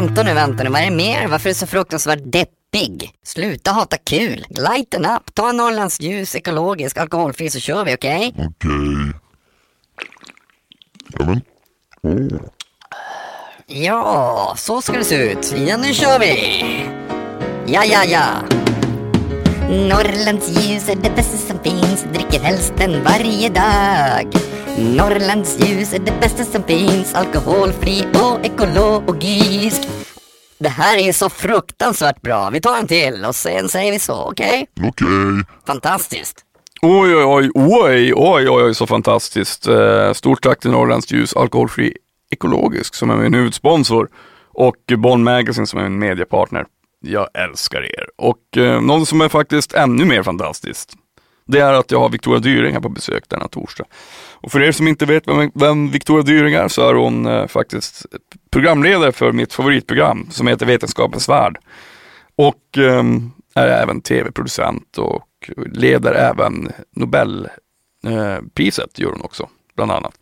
vänta nu, vänta nu, vad är det mer? Varför är du så fruktansvärt deppig? Sluta hata kul. Lighten up, ta en Norrlands ljus, ekologisk, alkoholfri så kör vi, okej? Okej. Ja men. Åh. Ja, så ska det se ut. Ja, nu kör vi! Ja, ja, ja. Norrlands ljus är det bästa som finns, dricker helst den varje dag. Norrlands ljus är det bästa som finns, alkoholfri och ekologisk. Det här är så fruktansvärt bra. Vi tar en till och sen säger vi så, okej? Okej. Fantastiskt. Oj, oj, oj, oj, oj, oj, så fantastiskt. Eh, Stort tack till Norrlands Ljus Alkoholfri Ekologisk som är min huvudsponsor och Bonn Magazine som är min mediepartner. Jag älskar er. Och eh, något som är faktiskt ännu mer fantastiskt, det är att jag har Victoria Dyring här på besök denna torsdag. Och för er som inte vet vem, vem Victoria Dyring är så är hon eh, faktiskt programledare för mitt favoritprogram som heter Vetenskapens Värld. Och eh, är även tv-producent och leder även Nobelpriset, eh, gör hon också, bland annat.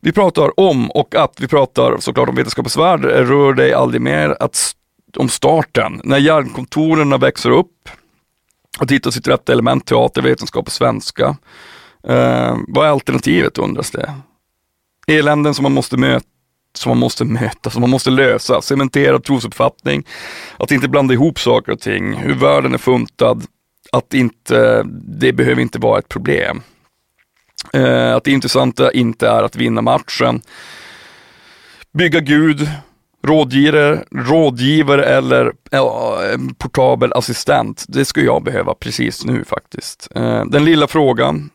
Vi pratar om och att vi pratar såklart om Vetenskapens Värld, rör dig aldrig mer, att, om starten, när hjärnkontoren växer upp, att hitta sitt rätta element, teater, vetenskap och svenska. Eh, vad är alternativet undras det? Eländen som man måste möta som man måste möta, som man måste lösa. Cementerad trosuppfattning, att inte blanda ihop saker och ting, hur världen är funtad, att inte, det behöver inte vara ett problem. Eh, att det intressanta inte är att vinna matchen, bygga Gud, rådgivare, rådgivare eller äh, portabel assistent. Det skulle jag behöva precis nu faktiskt. Eh, den lilla frågan,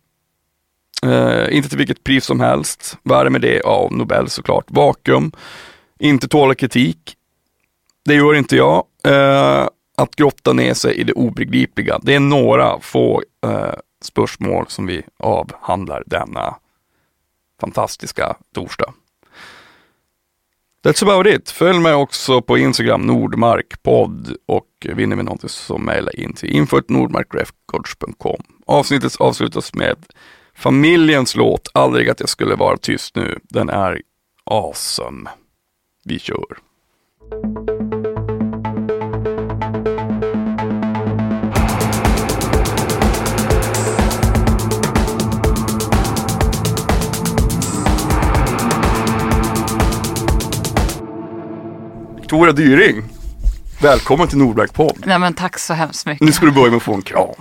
Eh, inte till vilket pris som helst. Vad är det med det? Ja, Nobel såklart. Vakuum. Inte tåla kritik. Det gör inte jag. Eh, att grotta ner sig i det obegripliga. Det är några få eh, spörsmål som vi avhandlar denna fantastiska torsdag. That's about it. Följ mig också på Instagram, Nordmarkpodd och vinner vi någonting så mejla in till info.nordmarkrecords.com. Avsnittet avslutas med Familjens låt, Aldrig att jag skulle vara tyst nu, den är awesome. Vi kör. Victoria Dyring, välkommen till Nordmark podd. Nej men tack så hemskt mycket. Nu ska du börja med att få en kram.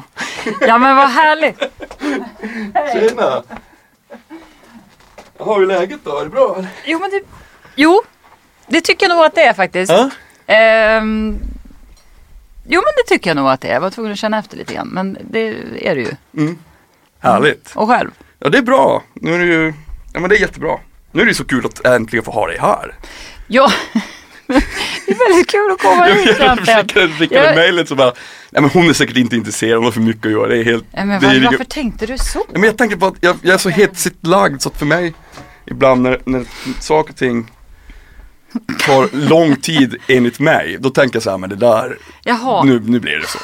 Ja men vad härligt. Tjena! Hur är läget då? Är det bra? Jo men det, jo, det tycker jag nog att det är faktiskt. Ehm, jo men det tycker jag nog att det är. Jag var tvungen att känna efter lite grann. Men det är det ju. Härligt. Och själv? Ja det är bra. Nu är det ju, ja men det är jättebra. Nu är det så kul att äntligen få ha dig här. Ja, det är väldigt kul att komma Jag, hit jag skickade, skickade Jag- mejlet så bara, nej men hon är säkert inte intresserad, hon har för mycket att göra. Det är helt, Nej, men det är var, ju- varför tänkte du så? Men jag tänker på att jag, jag är så hetsigt lagd så att för mig ibland när, när saker och ting tar lång tid enligt mig, då tänker jag så här, men det där, Jaha, nu, nu blir det så.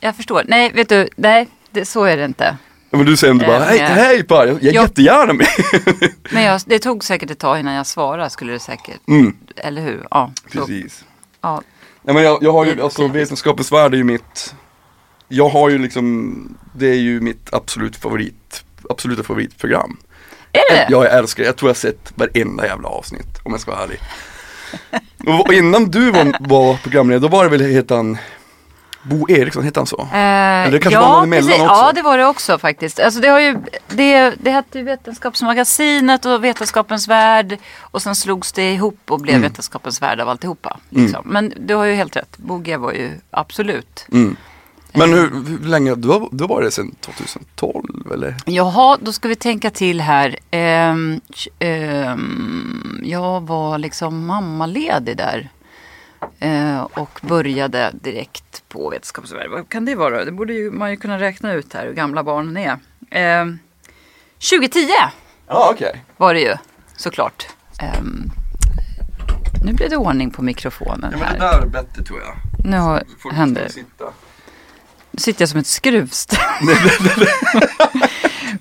jag förstår. Nej, vet du, nej, det, så är det inte. Ja, men du säger ändå bara, Eh, hej, ja. hej Per, jag, jag är Ja. jättegärna med. Men jag, det tog säkert ett tag innan jag svarade, skulle det säkert. Mm, Eller hur? Ja. så- precis. ja. Nej men jag, jag har ju, alltså vetenskapens värld är ju mitt, jag har ju liksom, det är ju mitt absolut favorit, absoluta favoritprogram. Är det? Jag älskar det, jag tror jag har sett varenda jävla avsnitt om jag ska vara ärlig. Och och innan du var, var programledare, då var det väl, heter han, Bo Eriksson, hette han så? Eh, det kanske var någon emellan precis. också. Ja, det var det också faktiskt. Alltså det, har ju, det, det hette ju Vetenskapsmagasinet och Vetenskapens Värld. Och sen slogs det ihop och blev Mm. Vetenskapens Värld av alltihopa. Liksom. Men du har ju helt rätt. Boge var ju absolut. Mm. Men hur, hur länge, du har, du har varit sedan 2012 eller? Jaha, då ska vi tänka till här. Ehm, ehm, jag var liksom mammaledig där. Eh, och började direkt på Vetenskapsvärld. Vad kan det vara? Det borde ju, man ju kunna räkna ut här hur gamla barnen är. Ehm, 2010 Ja okej. var det ju såklart. Ehm, nu blev det ordning på mikrofonen Ja men det här. där är bättre tror jag. Nu har, händer får sitta. Nu sitter jag som ett skruvställ.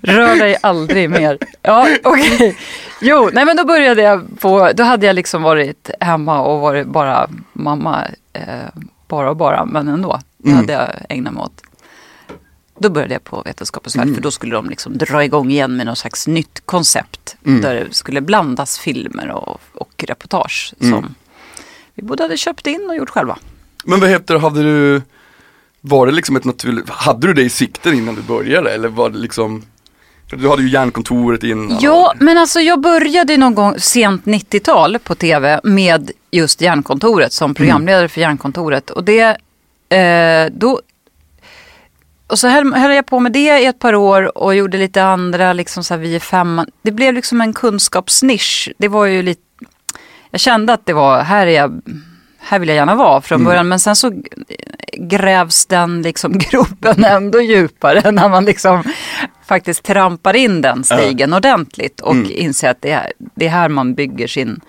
Rör dig aldrig mer. Ja, okej. Jo, nej men då började jag på, då hade jag liksom varit hemma och varit bara mamma, eh, bara och bara, men ändå. Det hade jag ägnat mig åt. Då började jag på Vetenskapens värld, för då skulle de liksom dra igång igen med något slags nytt koncept. Där det skulle blandas filmer och, och reportage som vi både hade köpt in och gjort själva. Men vad heter hade du, var det liksom ett naturligt, hade du det i sikten innan du började eller var det liksom, du hade ju järnkontoret innan. Ja, men alltså jag började någon gång sent 90-tal på tv med just Järnkontoret som programledare för Järnkontoret. Och det, eh, då, och så höll, höll jag på med det i ett par år och gjorde lite andra, liksom så här vi är femman. Det blev liksom en kunskapsnisch. Det var ju lite, jag kände att det var, här är jag, här vill jag gärna vara från början. Men sen så grävs den liksom gropen ändå djupare när man liksom faktiskt trampar in den stigen ordentligt och inser att det är, det är här man bygger sin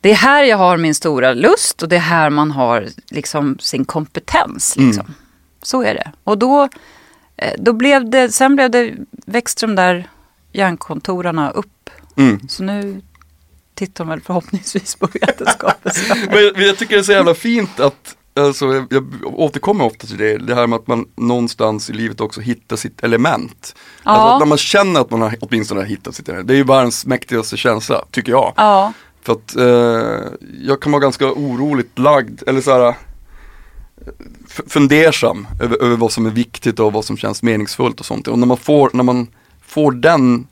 det är här jag har min stora lust och det är här man har liksom sin kompetens. Liksom. Så är det. Och då, eh, då blev det, sen blev det, växte de där järnkontorerna upp. Mm. Så nu tittar de väl förhoppningsvis på vetenskapens. Men jag tycker det är så jävla fint att Alltså, jag, jag återkommer ofta till det, det här med att man någonstans i livet också hittar sitt element. Ja. Alltså, när man känner att man har åtminstone hittat sitt element, det är ju världens mäktigaste känsla, tycker jag. Ja, För att eh, jag kan vara ganska oroligt lagd, eller så här f- fundersam över, över vad som är viktigt och vad som känns meningsfullt och sånt. Och när man får, när man får den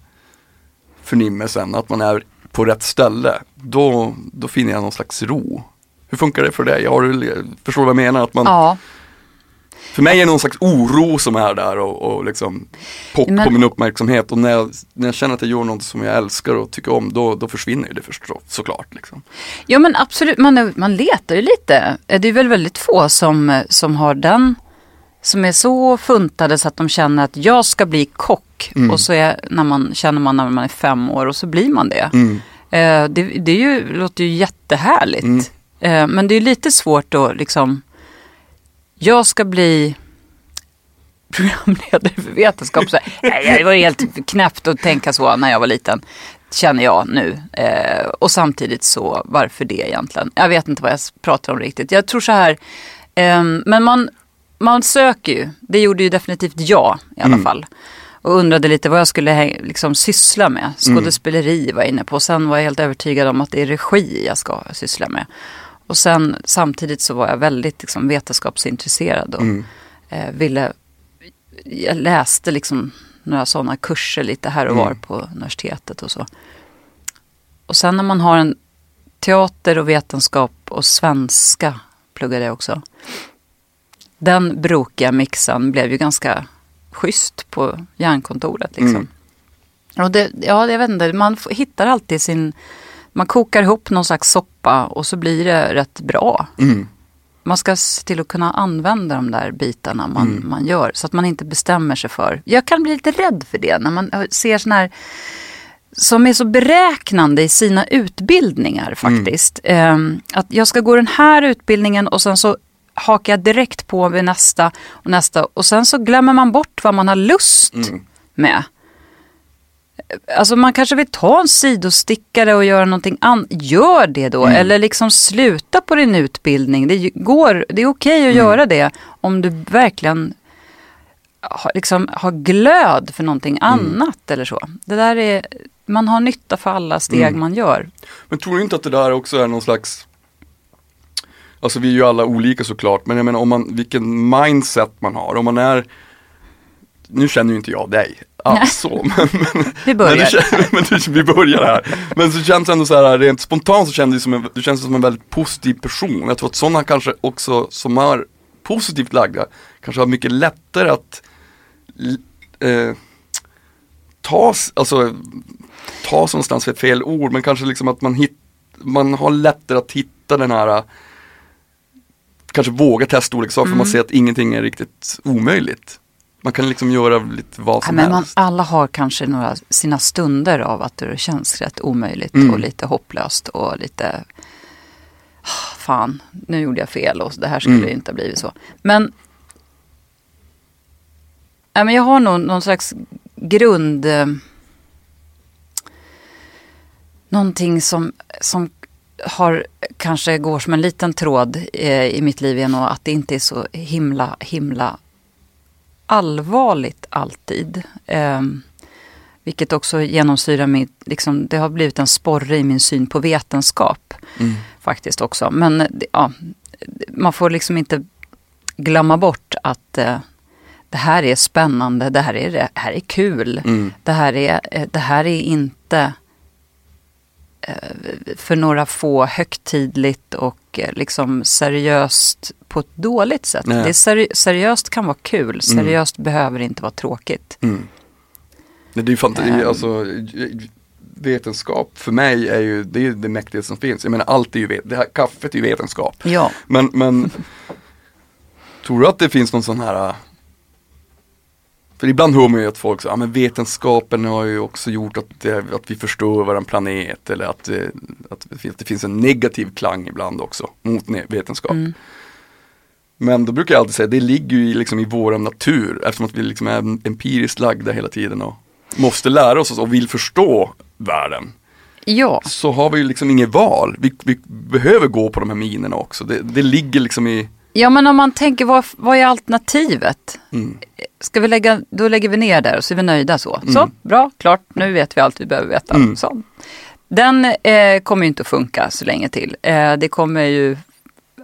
förnimmelsen, att man är på rätt ställe, då, då finner jag någon slags ro. Hur funkar det för dig? Har du, förstår du vad jag menar? Att man, ja. För mig är det någon slags oro som är där och, och liksom på, Men- på min uppmärksamhet. Och när jag, när jag känner att jag gör något som jag älskar och tycker om, då, då försvinner det förstås, såklart. Liksom. Ja men absolut, man, man letar ju lite. Det är väl väldigt få som, som har den, som är så funtade så att de känner att jag ska bli kock. Och så är, när man, känner man när man är fem år och så blir man det. Eh, det, det är ju, låter ju jättehärligt. Eh, men det är lite svårt då liksom, jag ska bli programledare för vetenskap. Så, nej, det var helt knäppt att tänka så när jag var liten. Känner jag nu. Eh, och samtidigt så, varför det egentligen? Jag vet inte vad jag pratar om riktigt. Jag tror så här, eh, men man, man söker ju. Det gjorde ju definitivt jag i alla fall. Och undrade lite vad jag skulle liksom syssla med. Skådespeleri var jag inne på. Sen var jag helt övertygad om att det är regi jag ska syssla med. Och sen samtidigt så var jag väldigt liksom, vetenskapsintresserad och eh, ville jag läste liksom några sådana kurser lite här och var på universitetet och så. Och sen när man har en teater och vetenskap och svenska pluggade jag också. Den brokiga mixen blev ju ganska schysst på järnkontoret liksom. Och det, ja, jag vet inte, man hittar alltid sin, man kokar ihop någon slags soppa och så blir det rätt bra. Man ska se till att kunna använda de där bitarna man, man gör. Så att man inte bestämmer sig för. Jag kan bli lite rädd för det när man ser sådana här som är så beräknande i sina utbildningar faktiskt. Ehm, att jag ska gå den här utbildningen och sen så hakar jag direkt på vid nästa och nästa. Och sen så glömmer man bort vad man har lust med. Alltså man kanske vill ta en sidostickare och göra någonting annat. Gör det då. Eller liksom sluta på din utbildning. Det, går, det är okej att göra det om du verkligen har, liksom, har glöd för någonting annat eller så. Det där är, man har nytta för alla steg man gör. Men tror du inte att det där också är någon slags Alltså vi är ju alla olika såklart, men jag menar om man, vilken mindset man har. Om man är Nu känner ju inte jag dig alls så, men, men, Vi börjar. Men, det, men det, vi börjar här. Men så känns det ändå så här, rent spontant så känns det som en, du känns som en väldigt positiv person. Jag tror att sådana kanske också som är positivt lagda, kanske har mycket lättare att eh, ta, alltså ta sig någonstans för fel ord, men kanske liksom att man, hit, man har lättare att hitta den här Kanske våga testa olika saker för Mm. man ser att ingenting är riktigt omöjligt. Man kan liksom göra lite vad Ja, som men man, helst. alla har kanske några sina stunder av att det känns rätt omöjligt Mm. och lite hopplöst och lite "Ah, fan, nu gjorde jag fel och det här skulle Mm. inte ha blivit så. Men, ja, men jag har nog någon slags grund... eh, någonting som, som har, kanske går som en liten tråd eh, i mitt liv är nog att det inte är så himla, himla allvarligt alltid. Eh, vilket också genomsyrar mitt, liksom, det har blivit en sporre i min syn på vetenskap. Mm. Faktiskt också. Men ja, man får liksom inte glömma bort att eh, det här är spännande, det här är, det här är kul. Mm. Det, här är, eh, det här är inte eh, för några få högtidligt och eh, liksom seriöst på ett dåligt sätt. Nej. Det seri- seriöst kan vara kul, seriöst behöver inte vara tråkigt. Mm. Det är ju fantasi, Ehm. alltså vetenskap för mig är ju det, är det mäktigaste som finns. Jag menar allt är ju, vet- det här kaffet är ju vetenskap. Ja, Men, men tror du att det finns någon sån här för ibland hör man ju att folk säger, ja men vetenskapen har ju också gjort att, det, att vi förstör våran planet eller att, eh, att, det finns, en negativ klang ibland också mot vetenskap. Mm. Men då brukar jag alltid säga, det ligger ju i- liksom i vår natur eftersom att vi liksom är empiriskt lagda hela tiden och måste lära oss och vill förstå världen. ja. Så har vi ju liksom inget val. Vi, vi behöver gå på de här minerna också. Det, det ligger liksom i ja men om man tänker vad, vad är alternativet? Mm. Ska vi lägga, då lägger vi ner där och så är vi nöjda så. Så, bra, klart, nu vet vi allt vi behöver veta. Mm. Så. Den eh, kommer ju inte att funka så länge till. Eh, det kommer ju,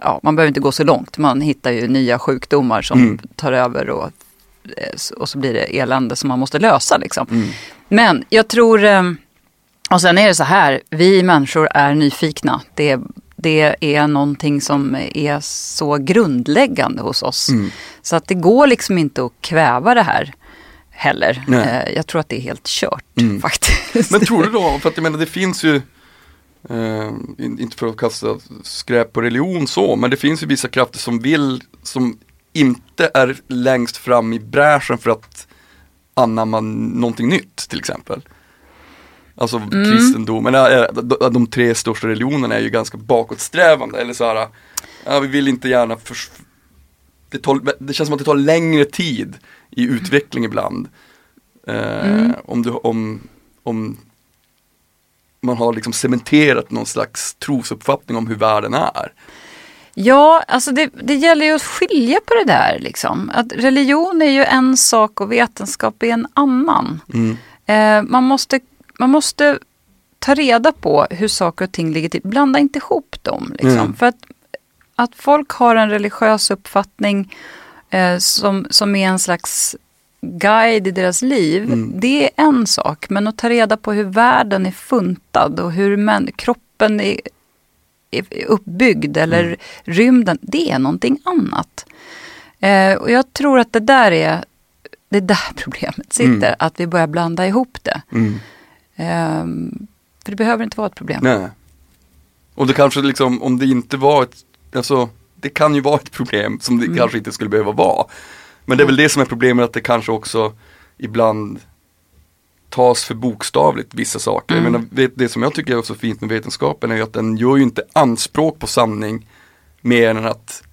ja, man behöver inte gå så långt. Man hittar ju nya sjukdomar som Mm. tar över och, eh, och så blir det elände som man måste lösa liksom. Mm. Men jag tror, eh, och sen är det så här, vi människor är nyfikna. Det, det är någonting som är så grundläggande hos oss. Mm. Så att det går liksom inte att kväva det här heller. Nej. Eh, Jag tror att det är helt kört Mm. faktiskt. Men tror du då, för att jag menar det finns ju eh, in- inte för att kasta skräp på religion så, men det finns ju vissa krafter som vill, som inte är längst fram i bräschen för att anamma någonting nytt till exempel. Alltså kristendomen, är- de, de tre största religionerna är ju ganska bakåtsträvande eller så här, ja, vi vill inte gärna förs- det, tar, det känns som att det tar längre tid i utveckling ibland. Eh, om, du, om, om man har liksom cementerat någon slags trosuppfattning om hur världen är. Ja, alltså det, det gäller ju att skilja på det där. Liksom. Att religion är ju en sak och vetenskap är en annan. Mm. Eh, man, måste, man måste ta reda på hur saker och ting ligger till. Blanda inte ihop dem. Liksom. Mm. För att, att folk har en religiös uppfattning eh, som, som är en slags guide i deras liv, Mm. det är en sak. Men att ta reda på hur världen är funtad och hur män, kroppen är, är uppbyggd eller Mm. rymden, det är någonting annat. Eh, och jag tror att det där är det är där problemet sitter, Mm. att vi börjar blanda ihop det. Mm. Ehm, för det behöver inte vara ett problem. Nej. Och det kanske liksom, om det inte var ett, alltså det kan ju vara ett problem som det kanske inte skulle behöva vara. Men det är väl det som är problemet att det kanske också ibland tas för bokstavligt vissa saker. Jag menar, det som jag tycker är så fint med vetenskapen är ju att den gör ju inte anspråk på sanning mer än att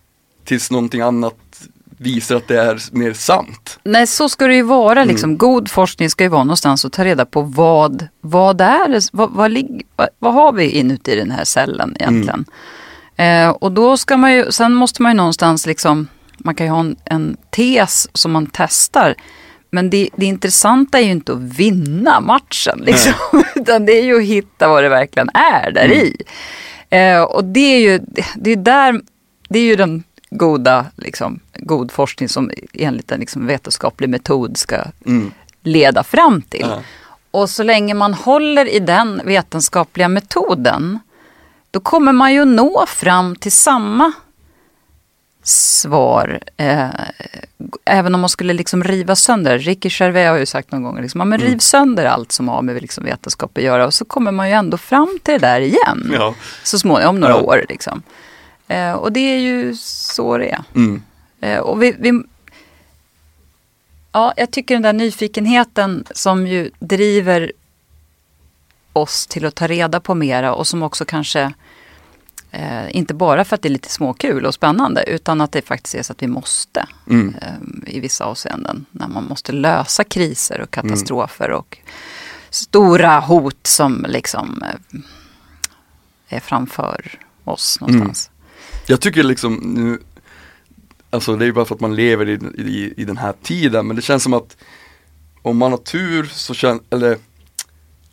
tills någonting annat visar att det är mer sant. Nej, så ska det ju vara. Liksom. God forskning ska ju vara någonstans att ta reda på vad, vad är det, vad, vad, vad, har vi inuti den här cellen egentligen. Eh, och då ska man ju, sen måste man ju någonstans liksom, man kan ju ha en, en tes som man testar. Men det, det intressanta är ju inte att vinna matchen, liksom. utan det är ju att hitta vad det verkligen är där i. Eh, och det är ju, det, det är där, det är ju den goda, liksom, god forskning som enligt en liksom, vetenskaplig metod ska Mm. leda fram till. Ja. Och så länge man håller i den vetenskapliga metoden, då kommer man ju nå fram till samma svar. Eh, även om man skulle liksom riva sönder. Ricky Gervais har ju sagt någon gång, liksom, men riv sönder allt som har med liksom vetenskap att göra. Och så kommer man ju ändå fram till det där igen. Ja. Så småningom, om några Ja. år. Liksom. Eh, och det är ju så det är. Mm. Eh, och vi, vi, ja, jag tycker den där nyfikenheten som ju driver oss till att ta reda på mera och som också kanske eh, inte bara för att det är lite småkul och spännande utan att det faktiskt är så att vi måste Mm. eh, i vissa avseenden. När man måste lösa kriser och katastrofer och stora hot som liksom eh, är framför oss någonstans. Jag tycker liksom nu, alltså det är bara för att man lever i, i, i den här tiden, men det känns som att om man har tur så känns, eller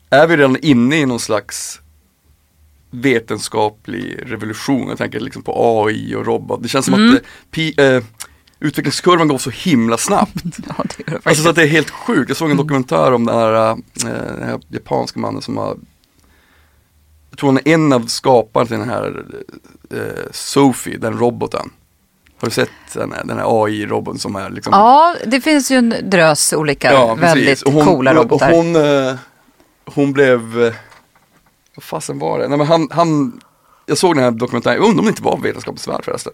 är vi redan inne i någon slags vetenskaplig revolution. Jag tänker liksom på AI och robot. Det känns som Mm. att det, pi, eh, utvecklingskurvan går så himla snabbt. Ja, Alltså så att det är helt sjukt. Jag såg en dokumentär om den här, eh, den här japanska mannen som har Jag tror han är en av skaparna till den här eh, Sophie, den roboten. Har du sett den här, här AI-roboten som är liksom Ja, det finns ju en drös olika Ja, väldigt hon, coola robotar. Och hon, eh, hon blev, eh, vad fasen var det? Nej men han, han, jag såg den här dokumentären, jag undrar om det inte var Vetenskapens värld förresten.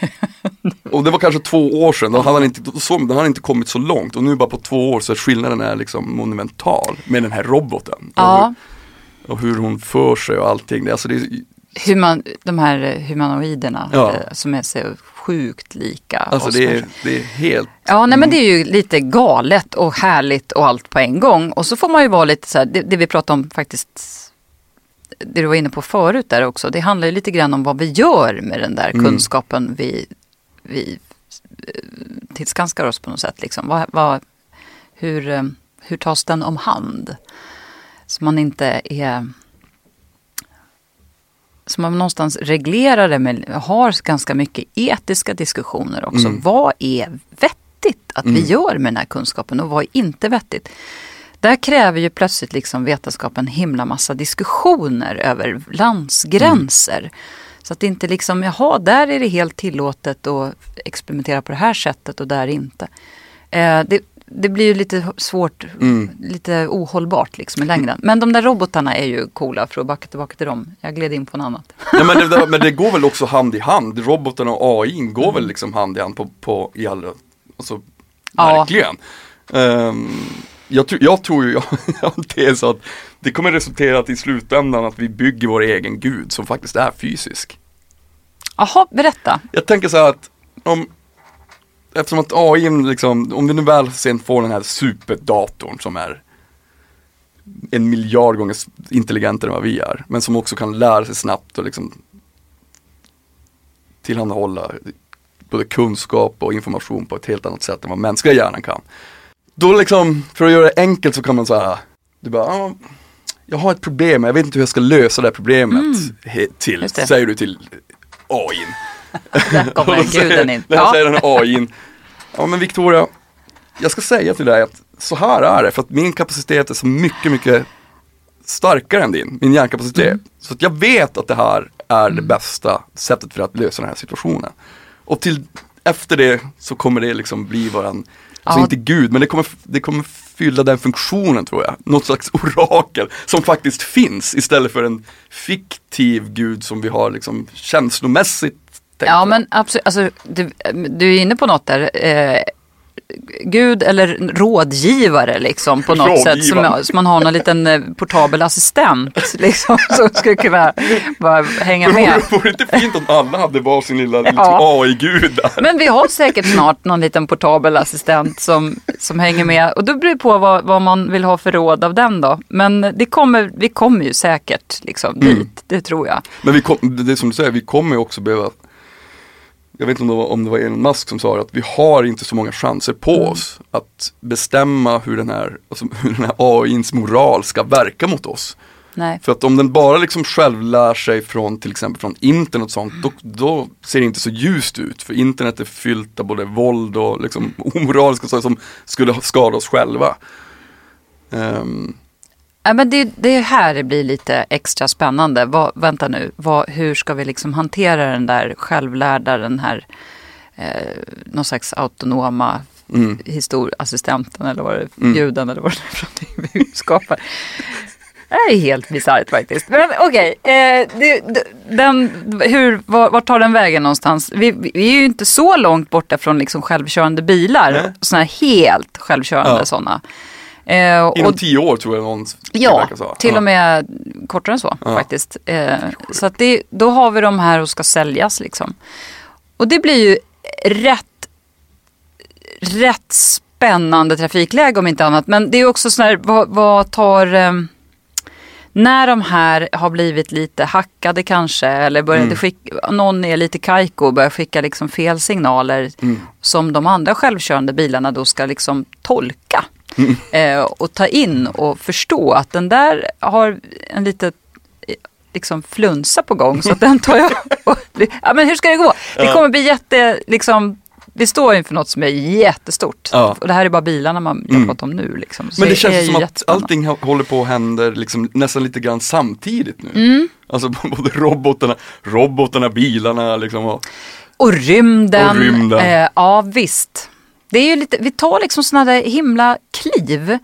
och det var kanske två år sedan, då hade han inte, då såg, då hade inte kommit så långt och nu bara på två år så är skillnaden är liksom monumental med den här roboten. Ja, Och, hur, och hur hon för sig och allting. Alltså det, är- human, de här eh, humanoiderna Ja. eh, som är så sjukt lika alltså det, är, det är helt Ja, nej men det är ju lite galet och härligt och allt på en gång. Och så får man ju vara lite så här, det, det vi pratade om faktiskt, det du var inne på förut där också, det handlar ju lite grann om vad vi gör med den där Mm. kunskapen vi, vi eh, tillskanskar oss på något sätt. Liksom. Vad, vad, hur, eh, hur tas den om hand? Så man inte är... Så man någonstans reglerar det med, har ganska mycket etiska diskussioner också. Mm. Vad är vettigt att vi Mm. gör med den här kunskapen och vad är inte vettigt? Där kräver ju plötsligt liksom vetenskapen en himla massa diskussioner över landsgränser. Så att det inte liksom, jaha, där är det helt tillåtet att experimentera på det här sättet och där inte. Eh, det, det blir ju lite svårt, Mm. lite ohållbart liksom i längden. Men de där robotarna är ju coola för att backa tillbaka till dem. Jag gled in på något annat. Ja, men, det, men det går väl också hand i hand. Robotarna och AI går väl liksom hand i hand på, på i alla, alltså Ja. verkligen. Ehm, jag, tror- jag tror ju, har en tes att det kommer resultera att i slutändan att vi bygger vår egen gud som faktiskt är fysisk. Jaha, berätta. Jag tänker så här att om Eftersom att AI liksom, om vi nu väl sen får den här superdatorn som är en miljard gånger intelligentare än vad vi är, men som också kan lära sig snabbt och liksom tillhandahålla både kunskap och information på ett helt annat sätt än vad mänskliga hjärnan kan. Då liksom, för att göra det enkelt så kan man säga, du bara, ah, jag har ett problem, jag vet inte hur jag ska lösa det här problemet he- till, säger du till AI. Där kommer guden in. Där Ja. säger den här AIn, ja men Victoria, jag ska säga till dig att så här är det, för att min kapacitet är så mycket, mycket starkare än din, min hjärnkapacitet. Mm. Så att jag vet att det här är det bästa sättet för att lösa den här situationen. Och till, efter det så kommer det liksom bli våran, alltså Ja. inte gud, men det kommer, det kommer fylla den funktionen tror jag. Något slags orakel som faktiskt finns istället för en fiktiv gud som vi har liksom känslomässigt Ja men absolut, alltså, du, du är inne på något där. Eh, Gud eller rådgivare liksom på något sätt. Som, Rådgivare. som man har någon liten eh, portabel assistent liksom som skulle kunna bara hänga med. vore, vore det inte fint om alla hade varsin lilla liksom, Ja. AI-gud där? Men vi har säkert snart någon liten portabel assistent som, som hänger med. Och då beror det på vad, vad man vill ha för råd av den då. Men det kommer, vi kommer ju säkert liksom Mm. dit, det tror jag. Men vi kom, det är som du säger, vi kommer ju också behöva jag vet inte om det, var, om det var Elon Musk som sa det, att vi har inte så många chanser på Mm. oss att bestämma hur den här, alltså, hur den här AIns moral ska verka mot oss. Nej. För att om den bara liksom själv lär sig från till exempel från internet och sånt, då, då ser det inte så ljust ut. För internet är fyllt av både våld och liksom omoraliska saker som skulle skada oss själva. Ehm, Ja, men det, det är här det blir lite extra spännande. Vad, vänta nu, vad, hur ska vi liksom hantera den där självlärda, den här eh, någon slags autonoma mm. historiassistenten eller vad det Mm. ljuden eller vad det är någonting vi skapar. Det är helt bisarrt faktiskt. Men okej, eh, det- det- den, hur, var, vart tar den vägen någonstans? Vi, vi är ju inte så långt borta från liksom självkörande bilar. Sådana här helt självkörande Ja. sådana. Eh, Inom och, tio år tror jag någon Ja, så. till och med kortare än så Ja. faktiskt. Eh, så att det, då har vi de här och ska säljas liksom. Och det blir ju rätt, rätt spännande trafikläge om inte annat. Men det är också sådär, vad, vad tar... Eh, när de här har blivit lite hackade kanske eller började Mm. skicka, någon är lite kajko och börjar skicka liksom fel signaler Mm. som de andra självkörande bilarna då ska liksom tolka. Mm. Eh, och ta in och förstå att den där har en liten eh, liksom flunsa på gång så att den tar jag. Och, ja men hur ska det gå? Det kommer bli jätte, liksom, vi står inför något som är jättestort. Ja. Och det här är bara bilarna man Mm. pratar om nu. Liksom. Men det är känns som att allting håller på att hända liksom nästan lite grann samtidigt nu. Mm. Alltså både robotarna, robotarna, bilarna liksom. Och, Och rymden. Och rymden. Eh, ja visst. Det är ju lite, vi tar liksom sådana där himla kliv.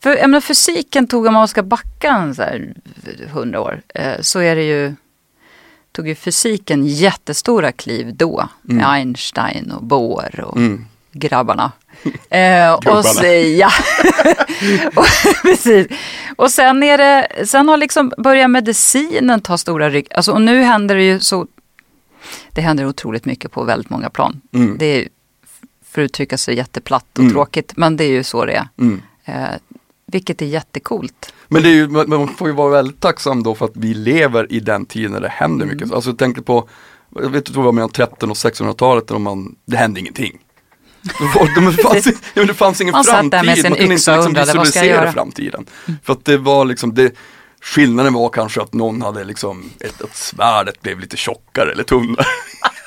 För jag menar, fysiken tog, om man ska backa en så här hundra år, eh, så är det ju, tog ju fysiken jättestora kliv då. Med Einstein och Bohr och mm. grabbarna. Eh, och så, ja. och, precis. Och sen är det, sen har liksom börjat medicinen ta stora ryck. Alltså, och nu händer det ju så, det händer otroligt mycket på väldigt många plan. Mm. Det är, för att uttrycka sig jätteplatt och Mm. tråkigt, men det är ju så det är. Mm. Eh, vilket är jättecoolt. Men det är ju, man får ju vara väldigt tacksam då för att vi lever i den tiden när det händer Mm. mycket. Alltså jag tänker på, jag vet inte vad mellan 13 och 1600-talet där man, det hände ingenting. Det, fanns, ja, det fanns ingen Man framtid, med sin man kunde inte liksom undrade, visualisera framtiden. För att det var liksom, det, skillnaden var kanske att någon hade liksom, ett, ett svärdet blev lite tjockare eller tunnare.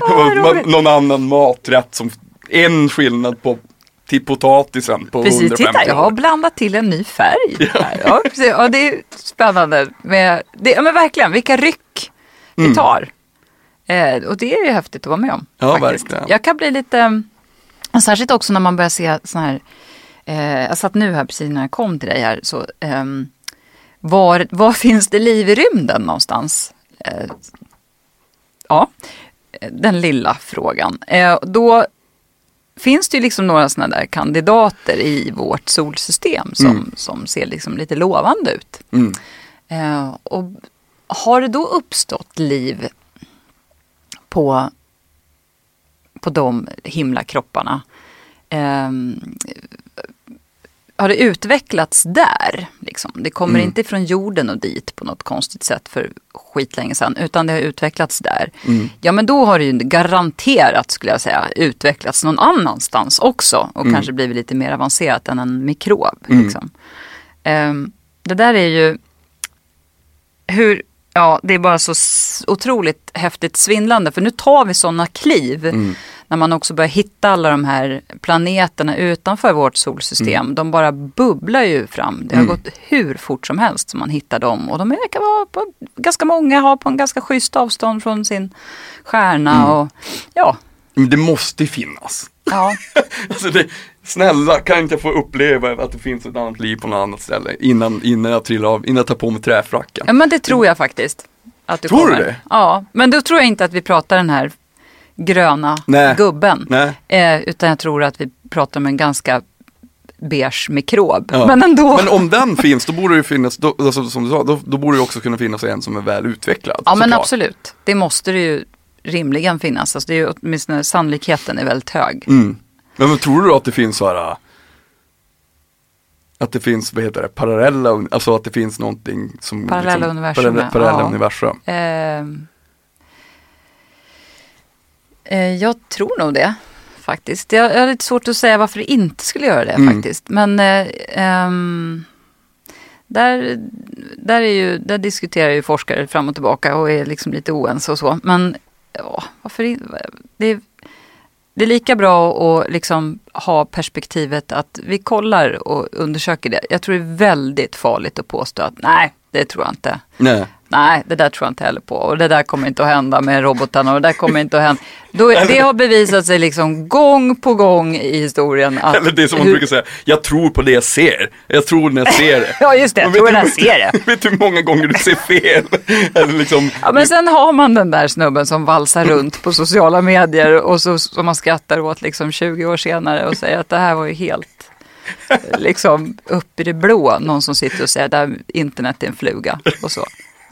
roligt. någon annan maträtt som, en skillnad på till potatisen på Precis, 150 titta jag har år. blandat till en ny färg. Här. Ja, precis. ja, det är spännande. Med, det, ja, men verkligen, vilka ryck vi tar. Eh, och det är ju häftigt att vara med om. Ja, faktiskt. verkligen. Jag kan bli lite, särskilt också när man börjar se sådana här, eh, jag satt nu här precis när jag kom till dig här, så ehm, var, var finns det liv i rymden någonstans? Eh, ja, den lilla frågan. Eh, då finns det ju liksom några sådana där kandidater i vårt solsystem som, som ser liksom lite lovande ut. Mm. Eh, och har det då uppstått liv på, på de himlakropparna? Eh, har det utvecklats där? Liksom? Det kommer Mm. inte från jorden och dit på något konstigt sätt för skitlänge sedan, utan det har utvecklats där. Mm. Ja, men då har det ju garanterat, skulle jag säga, utvecklats någon annanstans också och Mm. kanske blivit lite mer avancerat än en mikrob. Mm. Liksom. Ehm, det där är ju hur, ja, det är bara så otroligt häftigt svindlande, för nu tar vi sådana kliv Mm. När man också börjar hitta alla de här planeterna utanför vårt solsystem. De bara bubblar ju fram. Det har Mm. gått hur fort som helst som man hittar dem. Och de verkar vara på, ganska många har på en ganska schysst avstånd från sin stjärna. Mm. Och, ja, Men det måste finnas. ja, Alltså det, snälla, kan inte jag få uppleva att det finns ett annat liv på något annat ställe innan, innan jag trillar av, innan jag tar på mig träfracken. ja, men det tror jag faktiskt. Att du Tror du kommer. det? Ja, men då tror jag inte att vi pratar den här gröna Nej. gubben. Nej, Eh, utan jag tror att vi pratar om en ganska beige mikrob. Ja. Men ändå. men om den finns, då borde det ju finnas, då, alltså, som du sa, då, då borde det också kunna finnas en som är väl utvecklad. Ja men såklart. absolut. Det måste det ju rimligen finnas. Alltså det är ju åtminstone sannolikheten är väldigt hög. Mm. Men, men tror du att det finns så här, att det finns, vad heter det, parallella, alltså att det finns någonting som Parallella universum, parallella, parallella ja. universum. Eh, jag tror nog det faktiskt. Jag, jag har lite svårt att säga varför det inte skulle göra det Mm. faktiskt. Men eh, ehm, där, där, är ju, där diskuterar ju forskare fram och tillbaka och är liksom lite oense och så. Men ja, varför det, är- det är lika bra att liksom ha perspektivet att vi kollar och undersöker det. Jag tror det är väldigt farligt att påstå att nej, det tror jag inte. Nej. Nej, det där tror jag inte heller på. Och det där kommer inte att hända med robotarna och det där kommer inte att hända. Då, det har bevisat sig liksom gång på gång i historien. Att Eller det är som man hur- brukar säga, jag tror på det jag ser. Jag tror när jag ser det. Ja, just det. Jag tror när jag ser det. Vet du hur många gånger du ser fel? Eller liksom, Ja, men sen har man den där snubben som valsar runt på sociala medier och så, som man skrattar åt liksom 20 år senare och säger att det här var ju helt liksom upp i det blå. Någon som sitter och säger att internet är en fluga och så.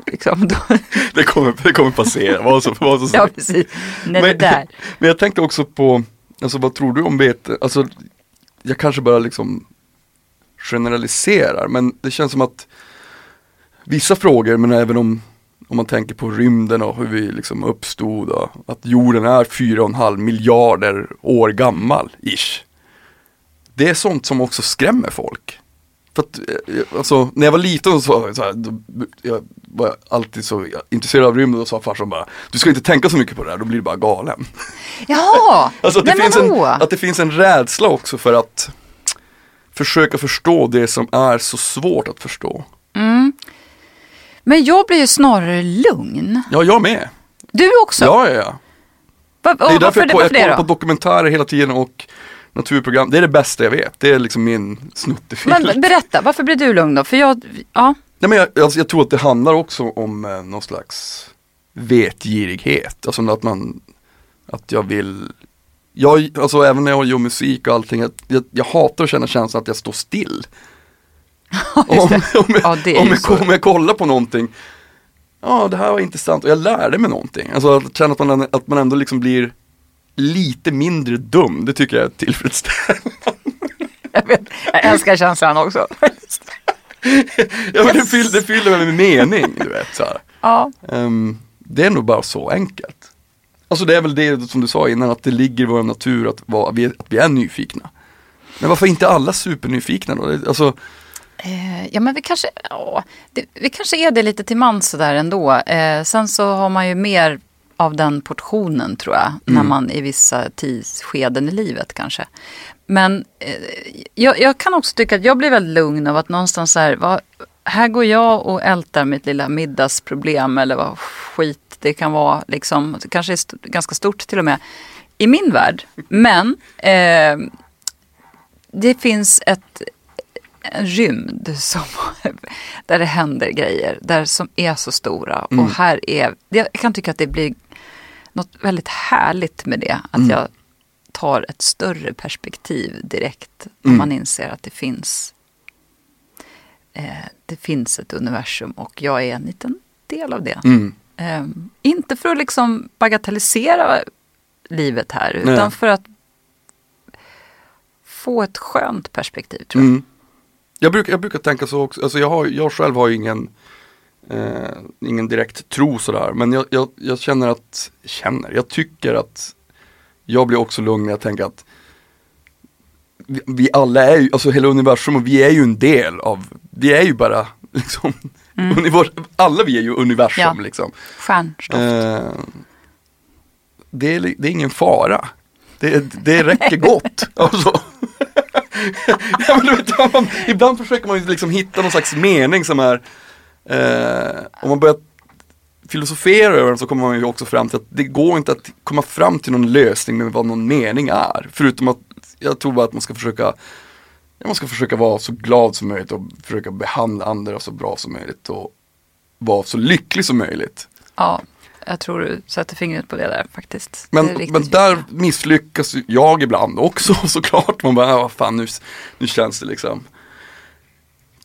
Liksom, det, kommer, det kommer passera, så, var så ja, precis. Nej, det där. men jag tänkte också på, Alltså vad tror du om vete? Alltså jag kanske bara liksom generaliserar men det känns som att vissa frågor men även om om man tänker på rymden och hur vi liksom uppstod och att jorden är 4,5 miljarder år gammal ish. Det är sånt som också skrämmer folk. För att, eh, alltså, när jag var liten så, var jag så här, då, jag var alltid så intresserad av rymden och sa farsan bara Du ska inte tänka så mycket på det här, då blir du bara galen. Jaha, Alltså att det, finns en, att det finns en rädsla också för att försöka förstå det som är så svårt att förstå. Men jag blir ju snarare lugn. Ja, jag med. Du också? Ja, ja, ja. Va, Det är och därför jag, jag kollar på dokumentärer hela tiden och naturprogram. Det är det bästa jag vet. Det är liksom min snuttefil. Men berätta, varför blir du lugn då? För jag, ja. Nej, men jag, alltså, jag tror att det handlar också om eh, någon slags vetgirighet. Alltså att man, att jag vill jag, alltså även när jag gör musik och allting, jag, jag, hatar att känna känslan att jag står still. om, om, jag, Ja, om, jag, om jag kollar på någonting, ja det här var intressant och jag lärde mig någonting. Alltså att känna att man, att man ändå liksom blir lite mindre dum, det tycker jag är tillfredsställande. Jag, vet, jag älskar känslan också. ja, men det, fyller, det fyller mig med mening, du vet. Så här. Ja, Ehm, det är nog bara så enkelt. Alltså det är väl det som du sa innan, att det ligger i vår natur att, vara, vi, att vi är nyfikna. Men varför inte alla supernyfikna då? Alltså, eh, ja men vi kanske, ja, det, vi kanske är det lite till mans sådär ändå. Eh, sen så har man ju mer av den portionen tror jag, när man i vissa tidsskeden i livet kanske. Men eh, jag, jag kan också tycka att jag blir väldigt lugn av att någonstans så här, vad, här går jag och ältar mitt lilla middagsproblem eller vad skit det kan vara, liksom, kanske st- ganska stort till och med, i min värld. Men eh, det finns ett, en rymd som, där det händer grejer, där som är så stora. Och här är, jag kan tycka att det blir något väldigt härligt med det. Att jag tar ett större perspektiv direkt. Om man inser att det finns eh, det finns ett universum och jag är en liten del av det. mm, Eh, inte för att liksom bagatellisera livet här, utan Nej. för att få ett skönt perspektiv tror jag. mm. jag, brukar, jag brukar tänka så också, alltså jag, har, jag själv har ingen, eh, ingen direkt tro sådär, men jag, jag, jag känner att, känner, jag tycker att jag blir också lugn när jag tänker att vi, vi alla är ju, alltså hela universum och vi är ju en del av, vi är ju bara liksom, univers, alla vi är ju universum Mm. Ja. liksom. Stjärnstoft. Eh, det, är, det är ingen fara. Det, det räcker gott. Alltså. ja, vet, man, ibland försöker man ju liksom hitta någon slags mening som är, eh, om man börjar filosofera över den så kommer man ju också fram till att det går inte att komma fram till någon lösning med vad någon mening är. Förutom att jag tror bara att man ska försöka man ska försöka vara så glad som möjligt och försöka behandla andra så bra som möjligt och vara så lycklig som möjligt. Ja, jag tror du sätter fingret på det där faktiskt. Men, men där viktigt. misslyckas jag ibland också såklart. Man bara, vad fan nu, nu känns det liksom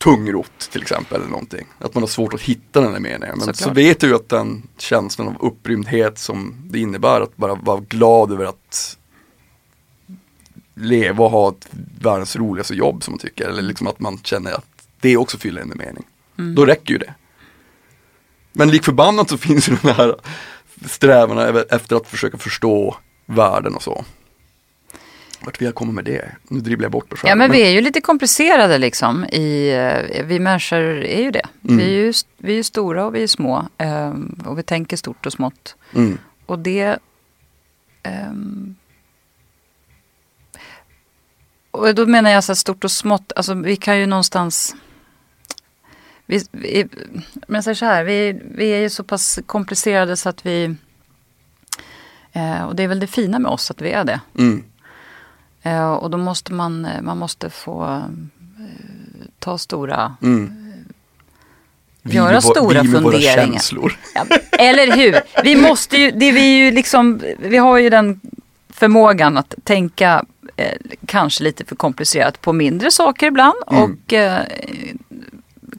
tungrot till exempel eller någonting. Att man har svårt att hitta den där meningen. Men så Såklart. vet jag ju att den känslan av upprymdhet som det innebär att bara vara glad över att leva och ha ett världens roligaste jobb som man tycker. Eller liksom att man känner att det också fyller en med mening. Mm. Då räcker ju det. Men lik förbannat så finns ju den här strävan efter att försöka förstå världen och så. Vart vill jag komma med det? Nu dribblar jag bort det själv. Ja men vi är ju lite komplicerade liksom. I, eh, vi människor är ju det. Mm. Vi, är ju, vi är stora och vi är små. ehm, och vi tänker stort och smått. Mm. Och det... ehm, och då menar jag så här stort och smått. Alltså vi kan ju någonstans... Vi, vi, men jag säger så här, vi, vi är ju så pass komplicerade så att vi... Eh, och det är väl det fina med oss att vi är det. Mm. Eh, och då måste man, eh, man måste få eh, ta stora... Mm. Göra vår- stora vi med våra funderingar. känslor. Ja, eller hur? Vi måste ju, det vi ju liksom, vi har ju den förmågan att tänka eh, kanske lite för komplicerat på mindre saker ibland Mm. och eh,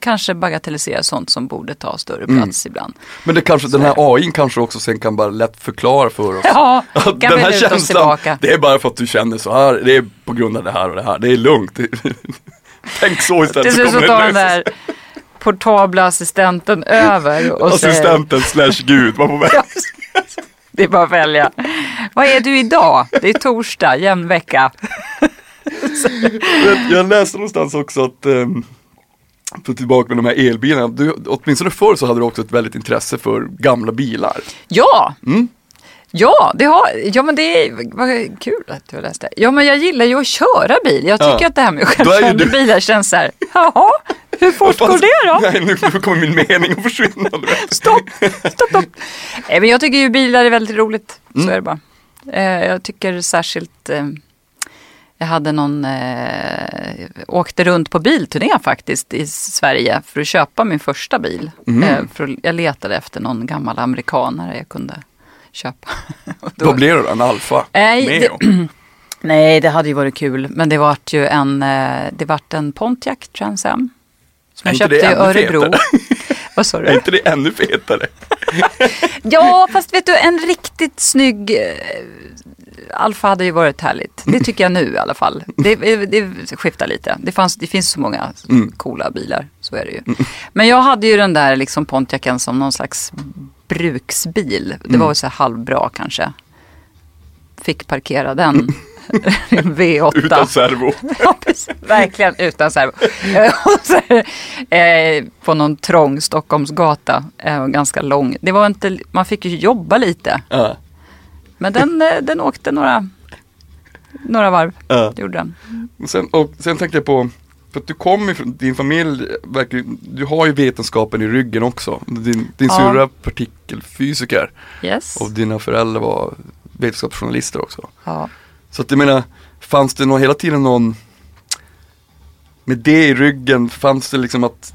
kanske bagatellisera sånt som borde ta större Mm. plats ibland. Men det kanske, den här AI kanske också sen kan bara lätt förklara för oss. Ja, Att den här känslan, det är bara för att du känner så här, det är på grund av det här och det här, det är lugnt. Tänk så istället Till så slut så kommer tar den där portabla assistenten över och säger, Assistenten slash gud var på väg. det är bara att välja. Vad är du idag? Det är torsdag, jämn vecka. Jag läste någonstans också att, um, för tillbaka med de här elbilarna, du, åtminstone förr så hade du också ett väldigt intresse för gamla bilar. Ja, Mm. ja, det har, ja men det är, vad kul att du läste. Ja men jag gillar ju att köra bil. Jag tycker Ja. att det här med självkörande du- bilar känns så här, jaha, hur fort går det då? Nej, nu, nu kommer min mening att försvinna. Stopp, stopp, stopp. Nej, men jag tycker ju bilar är väldigt roligt. Så Mm. är det bara. Eh, jag tycker särskilt, eh, jag hade någon, eh, åkte runt på bilturné faktiskt i Sverige för att köpa min första bil. Mm. Eh, för att, jag letade efter någon gammal amerikanare jag kunde köpa. Och då- Vad blev det då? En Alfa? Nej, Neo? det, nej, det hade ju varit kul. Men det vart ju en, eh, det vart en Pontiac Trans Am. Som jag köpte i Örebro. Vad sa du? Är inte det ännu fetare? Ja, fast vet du, en riktigt snygg eh, Alfa hade ju varit härligt. Det tycker jag nu i alla fall. Det, det skiftar lite. Det, fanns, det finns så många Mm. coola bilar, så är det ju. Men jag hade ju den där liksom Pontiacen som någon slags bruksbil. Det Mm. var väl så här halvbra kanske. Fick parkera den. V8. Utan servo? Ja, precis. Verkligen utan servo. Eh, så, eh, på någon trång Stockholmsgata, eh, ganska lång. Det var inte, man fick ju jobba lite. Ja. Men den, den åkte några, några varv. Ja. Det gjorde den. Och sen, och sen tänkte jag på, för att du kommer från, din familj, verkar, du har ju vetenskapen i ryggen också. Din, din Ja. syrra partikelfysiker Yes. och dina föräldrar var vetenskapsjournalister också. Ja. Så att jag menar, fanns det någon, hela tiden någon, med det i ryggen, fanns det liksom att,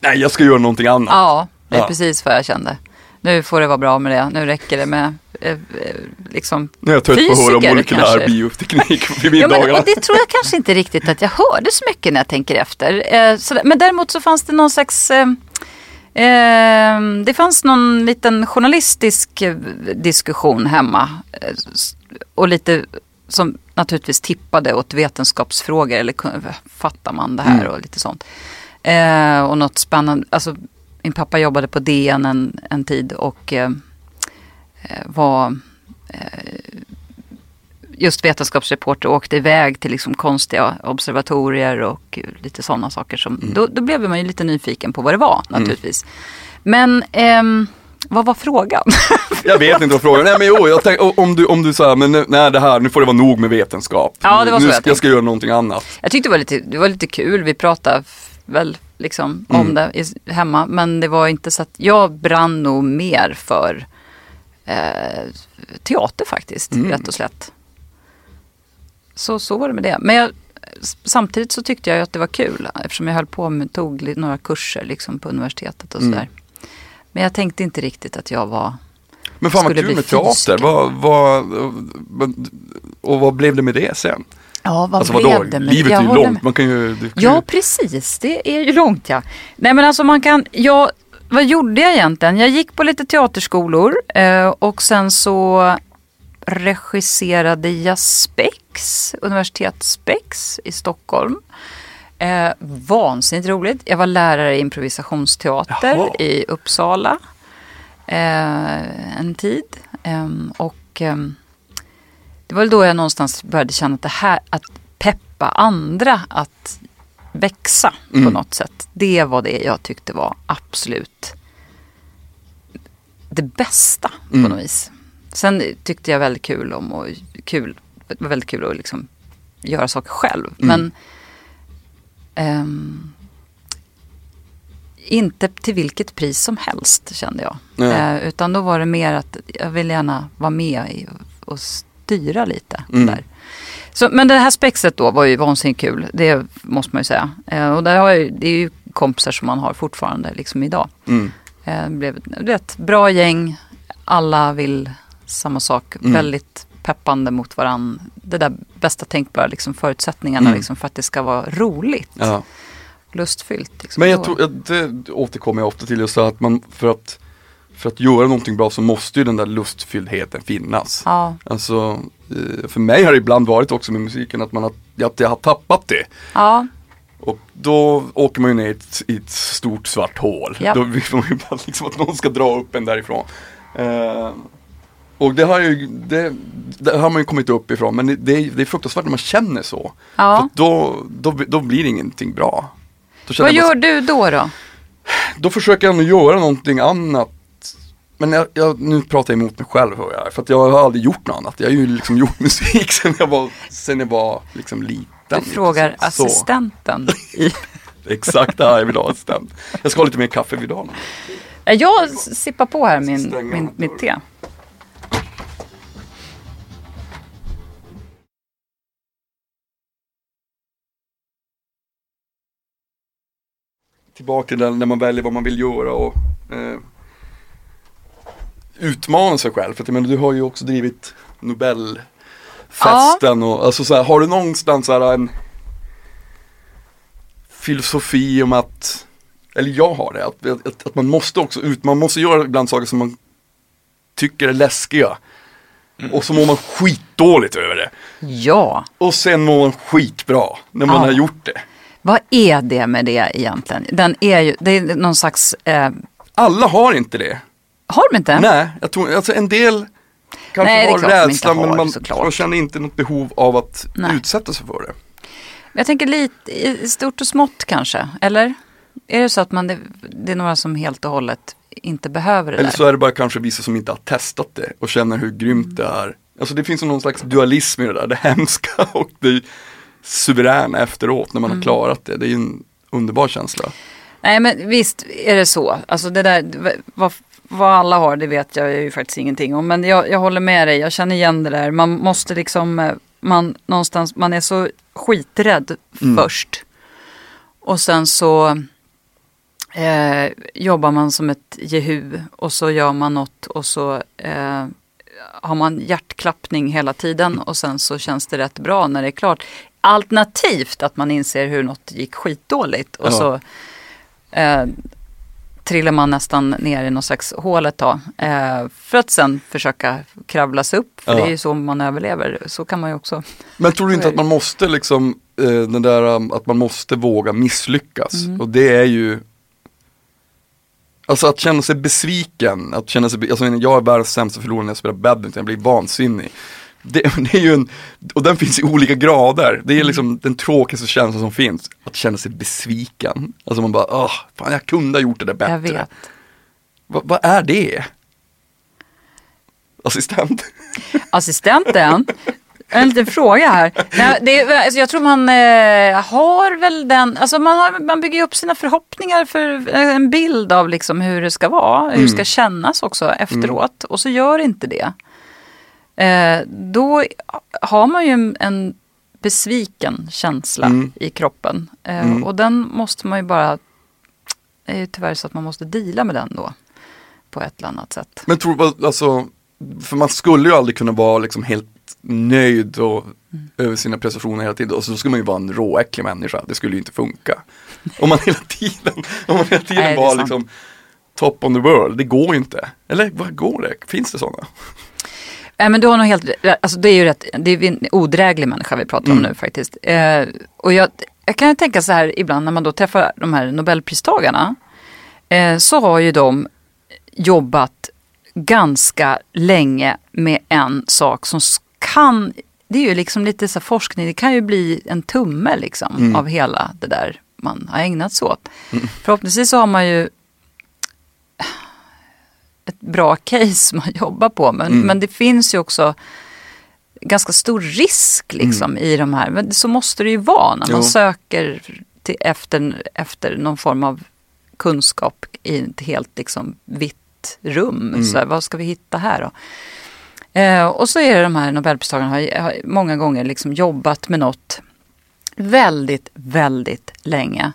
nej jag ska göra någonting annat. ja, det är Ja. precis vad jag kände. Nu får det vara bra med det. Nu räcker det med eh, eh, liksom Nu är jag trött på att höra om molekylär kanske. bioteknik vid Ja, men, och det tror jag kanske inte riktigt att jag hörde så mycket när jag tänker efter. Eh. Men däremot så fanns det någon slags eh, eh, det fanns någon liten journalistisk eh, diskussion hemma. Eh, och lite som naturligtvis tippade åt vetenskapsfrågor. Eller fattar man det här Mm. och lite sånt. Eh, och något spännande. Alltså, min pappa jobbade på DN en, en tid och eh, eh, var just vetenskapsreporter och åkte iväg till liksom konstiga observatorier och lite sådana saker. Som, då, då blev man ju lite nyfiken på vad det var naturligtvis. Men ehm, vad var frågan? Jag vet inte vad frågan är, men jo, jag tänk, om du, om du säger, men nej det här, nu får det vara nog med vetenskap. Ja, det var så nu jag ska, jag ska göra någonting annat. Jag tyckte det var lite, det var lite kul. Vi pratade väl liksom om det hemma. Men det var inte så att jag brann nog mer för eh, teater faktiskt, rätt och slätt. Så, så var det med det. Men jag, samtidigt så tyckte jag att det var kul eftersom jag höll på med, tog några kurser liksom på universitetet och sådär. Men jag tänkte inte riktigt att jag var Men fan vad kul med teater, vad, vad, och vad blev det med det sen? Ja, vad alltså blev vadå, det med livet Jag är ju långt, med. man kan ju... Kan Ja, ju- precis. Det är ju långt ja. Nej men alltså man kan, jag, vad gjorde jag egentligen? Jag gick på lite teaterskolor eh, och sen så regisserade jag Spex, universitet Spex i Stockholm. Eh, vansinnigt roligt. Jag var lärare i improvisationsteater Jaha. i Uppsala eh, en tid. Ehm, och ehm, det var väl då jag någonstans började känna att det här, att peppa andra att växa på Mm. något sätt. Det var det jag tyckte var absolut det bästa på Mm. något vis. Sen tyckte jag väldigt kul om och kul, det var väldigt kul att liksom göra saker själv. Mm. Men ehm, inte till vilket pris som helst kände jag. Nej. Eh, utan då var det mer att jag vill gärna vara med i och, styra lite. Mm. Där. Så, men det här spexet då var ju vansinnigt kul. Det måste man ju säga. Eh, och där har jag, det är ju kompisar som man har fortfarande liksom idag. Mm. Det blev det ett bra gäng. Alla vill samma sak. Mm. Väldigt peppande mot varann. Det där bästa tänkbara liksom, förutsättningarna Mm. liksom, för att det ska vara roligt. Ja. lustfyllt. Liksom, Men jag tror, det återkommer jag ofta till just att man för att för att göra någonting bra så måste ju den där lustfylldheten finnas. Ja, Alltså, eh, för mig har det ibland varit också med musiken att, man har, att jag har tappat det. ja, Och då åker man ju ner i ett, i ett stort svart hål. Ja. Då vill man ju bara liksom att någon ska dra upp en därifrån. Eh, och det har, ju, det, det har man ju kommit upp ifrån men det, det, är, fruktansvärt när man känner så. Ja. då, då, då blir det ingenting bra. Vad gör du då då? då försöker jag nog göra någonting annat. Men jag, jag, nu pratar jag emot mig själv hör jag, för att jag har aldrig gjort något annat. Jag har ju liksom gjort musik sen jag var, sen jag var liksom liten. Du frågar liksom. Assistenten. I... Exakt det här jag vill ha assistent. Jag ska ha lite mer kaffe vid dagen. Jag sippar på här min, min, mitt te. Tillbaka till den när man väljer vad man vill göra och eh, utmana sig själv. För att, menar, du har ju också drivit Nobelfesten och alltså så här, har du någonstans så här en filosofi om att, eller jag har det, att, att, att man måste också ut, man måste göra ibland saker som man tycker är läskiga. Och så mår man skitdåligt över det. Ja, Och sen mår man skitbra när man Ja. har gjort det. Vad är det med det egentligen? Den är ju, det är någon slags, eh, Alla har inte det. har de inte? Nej, jag tror, alltså en del kanske Nej, har rädsla men man, man känner inte något behov av att Nej. utsätta sig för det. Jag tänker lite i stort och smått kanske, eller? Är det så att man, det, det är några som helt och hållet inte behöver det Eller där? så är det bara kanske vissa som inte har testat det och känner hur grymt det är. Alltså det finns någon slags dualism i det där, det hemska och det suveräna efteråt när man Mm. har klarat det. Det är ju en underbar känsla. Nej men visst är det så. Alltså det där, vad, vad alla har det vet jag ju faktiskt ingenting om. Men jag, jag håller med dig, jag känner igen det där. Man måste liksom, eh, man någonstans, man är så skiträdd Mm. först. Och sen så eh, jobbar man som ett jehu och så gör man något och så eh, har man hjärtklappning hela tiden och sen så känns det rätt bra när det är klart. Alternativt att man inser hur något gick skitdåligt och Ja. så eh, trillar man nästan ner i någon slags hål ett tag. Eh, för att sen försöka kravla sig upp. För Ja. det är ju så man överlever. Så kan man ju också. Men tror du inte att man måste liksom, eh, den där um, att man måste våga misslyckas. Mm. Och det är ju Alltså att känna sig besviken, att känna sig, alltså jag är världens sämsta förlorare när jag spelar badminton, jag blir vansinnig. Det, det är ju en, och den finns i olika grader. Det är liksom den tråkigaste känslan som finns, att känna sig besviken. Alltså man bara, åh, fan jag kunde ha gjort det där bättre. Jag vet. Va, vad är det? Assistent? Assistenten. En liten fråga här. Nej, det alltså jag tror man eh, har väl den, alltså man, har, man bygger upp sina förhoppningar för eh, en bild av liksom hur det ska vara, hur det ska kännas också efteråt. Och så gör inte det. Eh, då har man ju en, en besviken känsla Mm. i kroppen. Eh, Mm. Och den måste man ju bara, det är ju tyvärr så att man måste deala med den då. På ett eller annat sätt. Men tror du, alltså, för man skulle ju aldrig kunna vara liksom helt nöjd och över sina prestationer hela tiden. Och så skulle man ju vara en råäcklig människa, det skulle ju inte funka. Om man hela tiden, om man hela tiden Nej, var liksom top on the world, det går ju inte. Eller vad går det? Finns det sådana? Nej men du har nog helt alltså det är ju rätt, det är en odräglig människa vi pratar om Mm. nu faktiskt. Eh, och jag, jag kan tänka så här ibland när man då träffar de här nobelpristagarna. Eh, så har ju de jobbat ganska länge med en sak som kan, det är ju liksom lite så forskning, det kan ju bli en tumme liksom Mm. av hela det där man har ägnat sig åt. Förhoppningsvis så har man ju ett bra case man jobbar på. Men, Mm. men det finns ju också ganska stor risk liksom i de här. Men så måste det ju vara när man Jo. söker till, efter, efter någon form av kunskap i ett helt liksom vitt rum. Mm. Så här, vad ska vi hitta här då? Eh, och så är det de här nobelpristagarna har, har många gånger liksom jobbat med något väldigt, väldigt länge.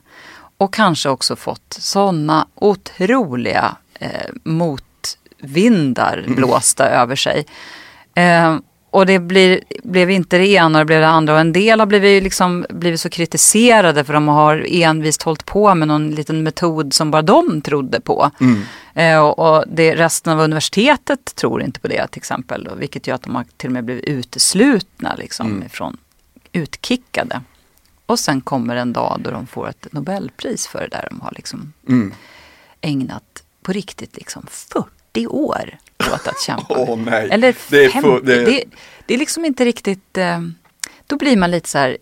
Och kanske också fått sådana otroliga eh, motvindar blåsta över sig. Eh, och det blir, blev inte det ena och det blev det andra. Och en del har blivit, liksom, blivit så kritiserade för de har envist hållit på med någon liten metod som bara de trodde på. Eh, och och det, resten av universitetet tror inte på det till exempel. Och vilket gör att de har till och med blivit uteslutna liksom, ifrån, utkickade. Och sen kommer en dag då de får ett Nobelpris för det där de har liksom Mm. ägnat på riktigt liksom 40 år åt att kämpa. Åh, nej. Eller Det är 50. för- det det... är- Det, är liksom inte riktigt... Eh, då blir man lite så här,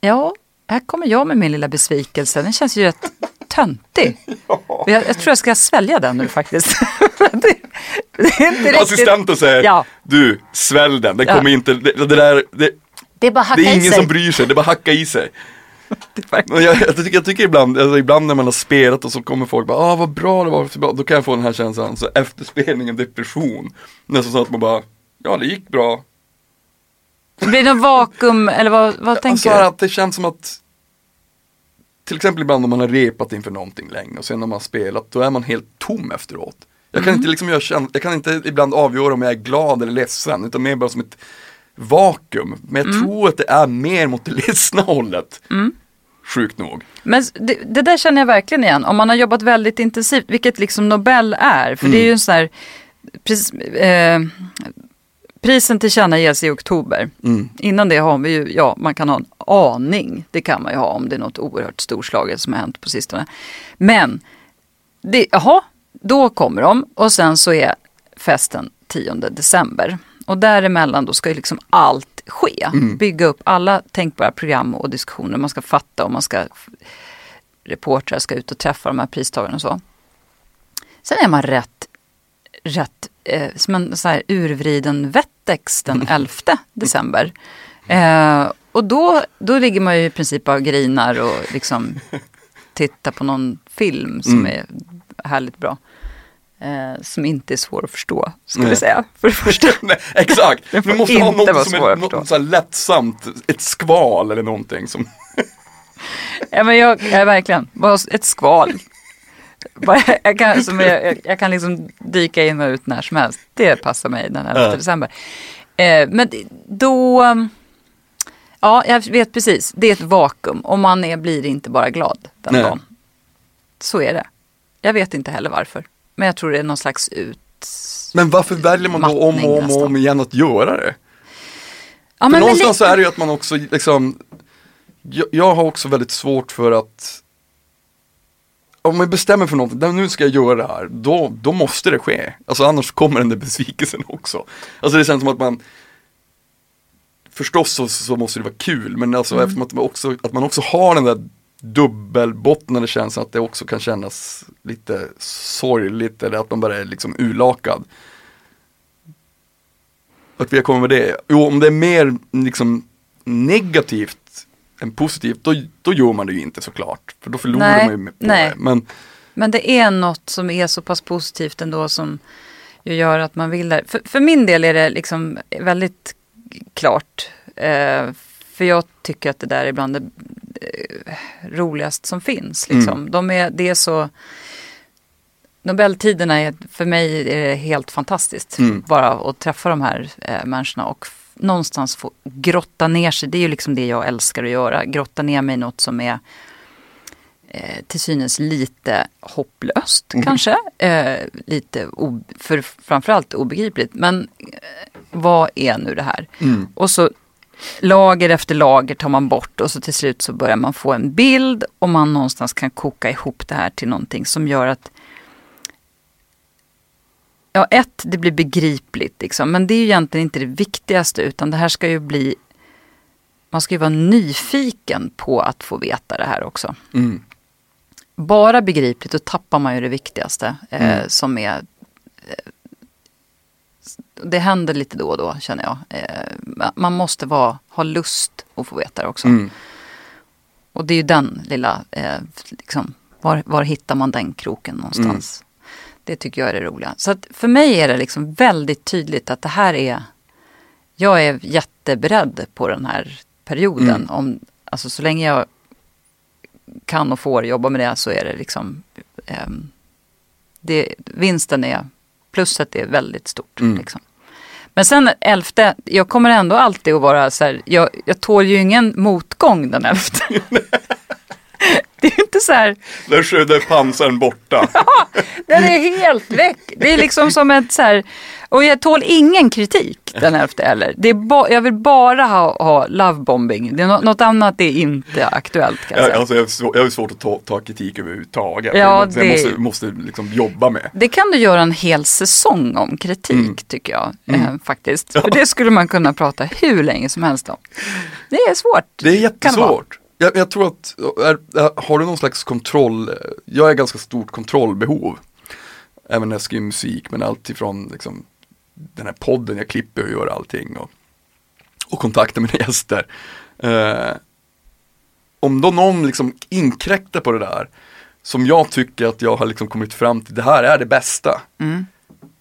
ja, här kommer jag med min lilla besvikelse. Den känns ju rätt töntig. Jag, jag tror jag ska svälja den nu faktiskt. det, det riktigt... Assistenten säger, Ja. du svälj den, det Ja. kommer inte, det, det där, det, Det är det är ingen sig. som bryr sig, det är bara hacka i sig. Jag, jag, tycker, jag tycker ibland, alltså ibland när man har spelat och så kommer folk bara, ah vad bra det var, bra. då kan jag få den här känslan, så efter spelningen depression. Nästan så att man bara, ja det gick bra. Blir det någon vakuum eller vad, vad tänker Alltså du? att det känns som att till exempel ibland om man har repat inför någonting länge och sen när man har spelat då är man helt tom efteråt. Jag Mm. kan inte liksom käns- jag kan inte ibland avgöra om jag är glad eller ledsen utan mer bara som ett vakuum. Men jag Mm. tror att det är mer mot det ledsna hållet. Sjukt nog. Men det, det där känner jag verkligen igen. Om man har jobbat väldigt intensivt, vilket liksom Nobel är. För det är ju en sån här, pris, eh, prisen tillkännages i oktober. Innan det har vi ju, ja man kan ha en aning. Det kan man ju ha om det är något oerhört storslaget som har hänt på sistone. Men, det, jaha, då kommer de och sen så är festen 10 december. Och däremellan då ska ju liksom allt ske. Bygga upp alla tänkbara program och diskussioner. Man ska fatta och man ska reportrar ska ut och träffa de här pristagarna och så. Sen är man rätt, rätt eh, som en så här urvriden Wettex den 11 december. Eh, och då, då ligger man ju i princip bara och grinar och liksom tittar på någon film som är härligt bra. Eh, som inte är svår att förstå, ska vi Nej. säga. För det första. Nej, exakt, du måste ha något som är något så lättsamt, ett skval eller någonting som Ja, men jag, jag är verkligen, bara ett skval. Bara, jag, kan, som jag, jag, jag kan liksom dyka in och ut när som helst. Det passar mig den 11 Ja. december. Eh, men då, ja jag vet precis, det är ett vakuum och man är, blir inte bara glad den Nej. dagen. Så är det. Jag vet inte heller varför. Men jag tror det är någon slags ut... Men varför väljer man då om och om, och om igen att göra det? Ja, men någonstans li- så är det ju att man också liksom jag, jag har också väldigt svårt för att Om jag bestämmer för någonting, "Nej, nu ska jag göra det här, då, då måste det ske. Alltså annars kommer den där besvikelsen också. Alltså det känns som att man Förstås så, så måste det vara kul, men alltså eftersom att man, också, att man också har den där dubbelbottnade känslan att det också kan kännas lite sorgligt eller att man bara är liksom urlakad. Att vi har kommit med det. Jo, om det är mer liksom negativt än positivt, då, då gör man det ju inte såklart. För då förlorar Nej, man ju på nej. det. Men Men det är något som är så pass positivt ändå som ju gör att man vill det. För, för min del är det liksom väldigt klart. Eh, för jag tycker att det där är bland det roligast som finns. Liksom. De är, det är så... Nobeltiderna är, för mig är det helt fantastiskt. Mm. Bara att träffa de här eh, människorna och någonstans få grotta ner sig. Det är ju liksom det jag älskar att göra. Grotta ner mig i något som är eh, till synes lite hopplöst kanske. Eh, lite o- för framförallt obegripligt. Men eh, vad är nu det här? Och så lager efter lager tar man bort och så till slut så börjar man få en bild och man någonstans kan koka ihop det här till någonting som gör att Ja, ett, det blir begripligt liksom, men det är ju egentligen inte det viktigaste utan det här ska ju bli man ska ju vara nyfiken på att få veta det här också. mm, Bara begripligt, då tappar man ju det viktigaste eh, som är eh, det händer lite då och då känner jag. Eh, ma- man måste vara, ha lust att få veta det också. mm, Och det är ju den lilla, eh, liksom, var, var hittar man den kroken någonstans? Det tycker jag är det roliga. Så att för mig är det liksom väldigt tydligt att det här är, jag är jätteberedd på den här perioden. Mm. Om, alltså så länge jag kan och får jobba med det så är det liksom, ehm, det, vinsten är, plusset är väldigt stort. Mm. Liksom. Men sen elfte, jag kommer ändå alltid att vara så här, jag, jag tål ju ingen motgång den elfte. så här, Där sköt pansaren borta. den är helt väck. Det är liksom som ett så här, och jag tål ingen kritik den elfte heller. Det är ba, jag vill bara ha, ha lovebombing. Det är nå- något annat är inte aktuellt kan jag säga. alltså, jag, har svår, jag har svårt att ta, ta kritik överhuvudtaget. Ja, det... Jag måste, måste liksom jobba med. Det kan du göra en hel säsong om kritik Mm. tycker jag eh, faktiskt. För det skulle man kunna prata hur länge som helst om. Det är svårt. Det är jättesvårt. Jag, jag tror att, är, har du någon slags kontroll, jag är ganska stort kontrollbehov. Även när jag skriver musik, men allt ifrån liksom, den här podden, jag klipper och gör allting. Och, och kontaktar mina gäster. Eh, om då någon liksom inkräktar på det där, som jag tycker att jag har liksom kommit fram till, det här är det bästa. Mm.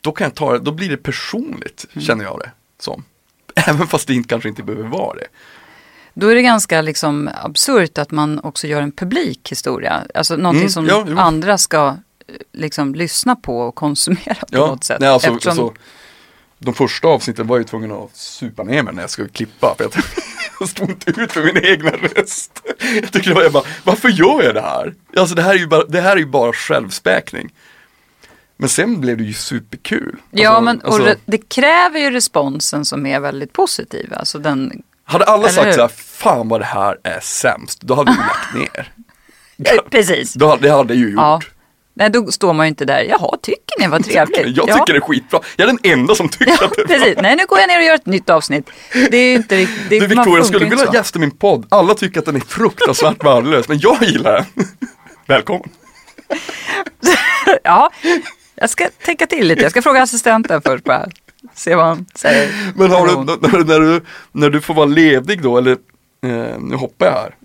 Då kan jag ta då blir det personligt, känner jag det som. Även fast det inte, kanske inte behöver vara det. Då är det ganska liksom absurt att man också gör en publik historia. Alltså någonting Mm, som ja, andra ska eh, liksom lyssna på och konsumera på något sätt. Nej, alltså, Eftersom- alltså, de första avsnitten var jag tvungen att supa ner mig när jag skulle klippa. För jag, stod inte ut med min egna röst. Jag var, jag bara, varför gör jag det här? Alltså det här är ju bara, det här är ju bara självspäkning. Men sen blev det ju superkul. Ja, Alltså, men och alltså, det kräver ju responsen som är väldigt positiv. Alltså den, hade alla eller hur? sagt så här, fan vad det här är sämst, då hade vi lagt ner. Eh, precis. Då, det hade ju gjort. Ja. Nej, då står man ju inte där. Jaha, tycker ni vad trevligt? Jag tycker ja. det är skitbra. Jag är den enda som tycker Ja, att det är precis. Nej, nu går jag ner och gör ett nytt avsnitt. Det är ju inte riktigt... det- Du Victoria, jag skulle vilja så. gästa min podd. Alla tycker att den är fruktansvärt värdelös, men jag gillar den. Välkommen. Ja, jag ska tänka till lite. Jag ska fråga assistenten först bara. Se vad han säger. Men har du, när, när, du, när du får vara ledig då, eller eh, nu hoppar jag här.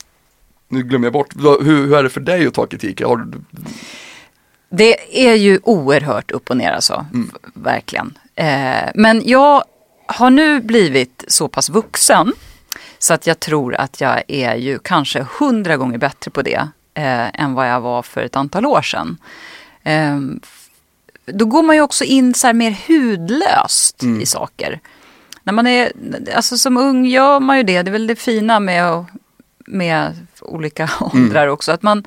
Nu glömmer jag bort. Hur, hur är det för dig att ta kritik? Har du, Det är ju oerhört upp och ner alltså. Mm. Verkligen. Eh, men jag har nu blivit så pass vuxen så att jag tror att jag är ju kanske hundra gånger bättre på det eh, än vad jag var för ett antal år sedan. Eh, då går man ju också in så här mer hudlöst Mm. i saker. När man är, alltså som ung gör man ju det. Det är väl det fina med, med olika åldrar också. Att man,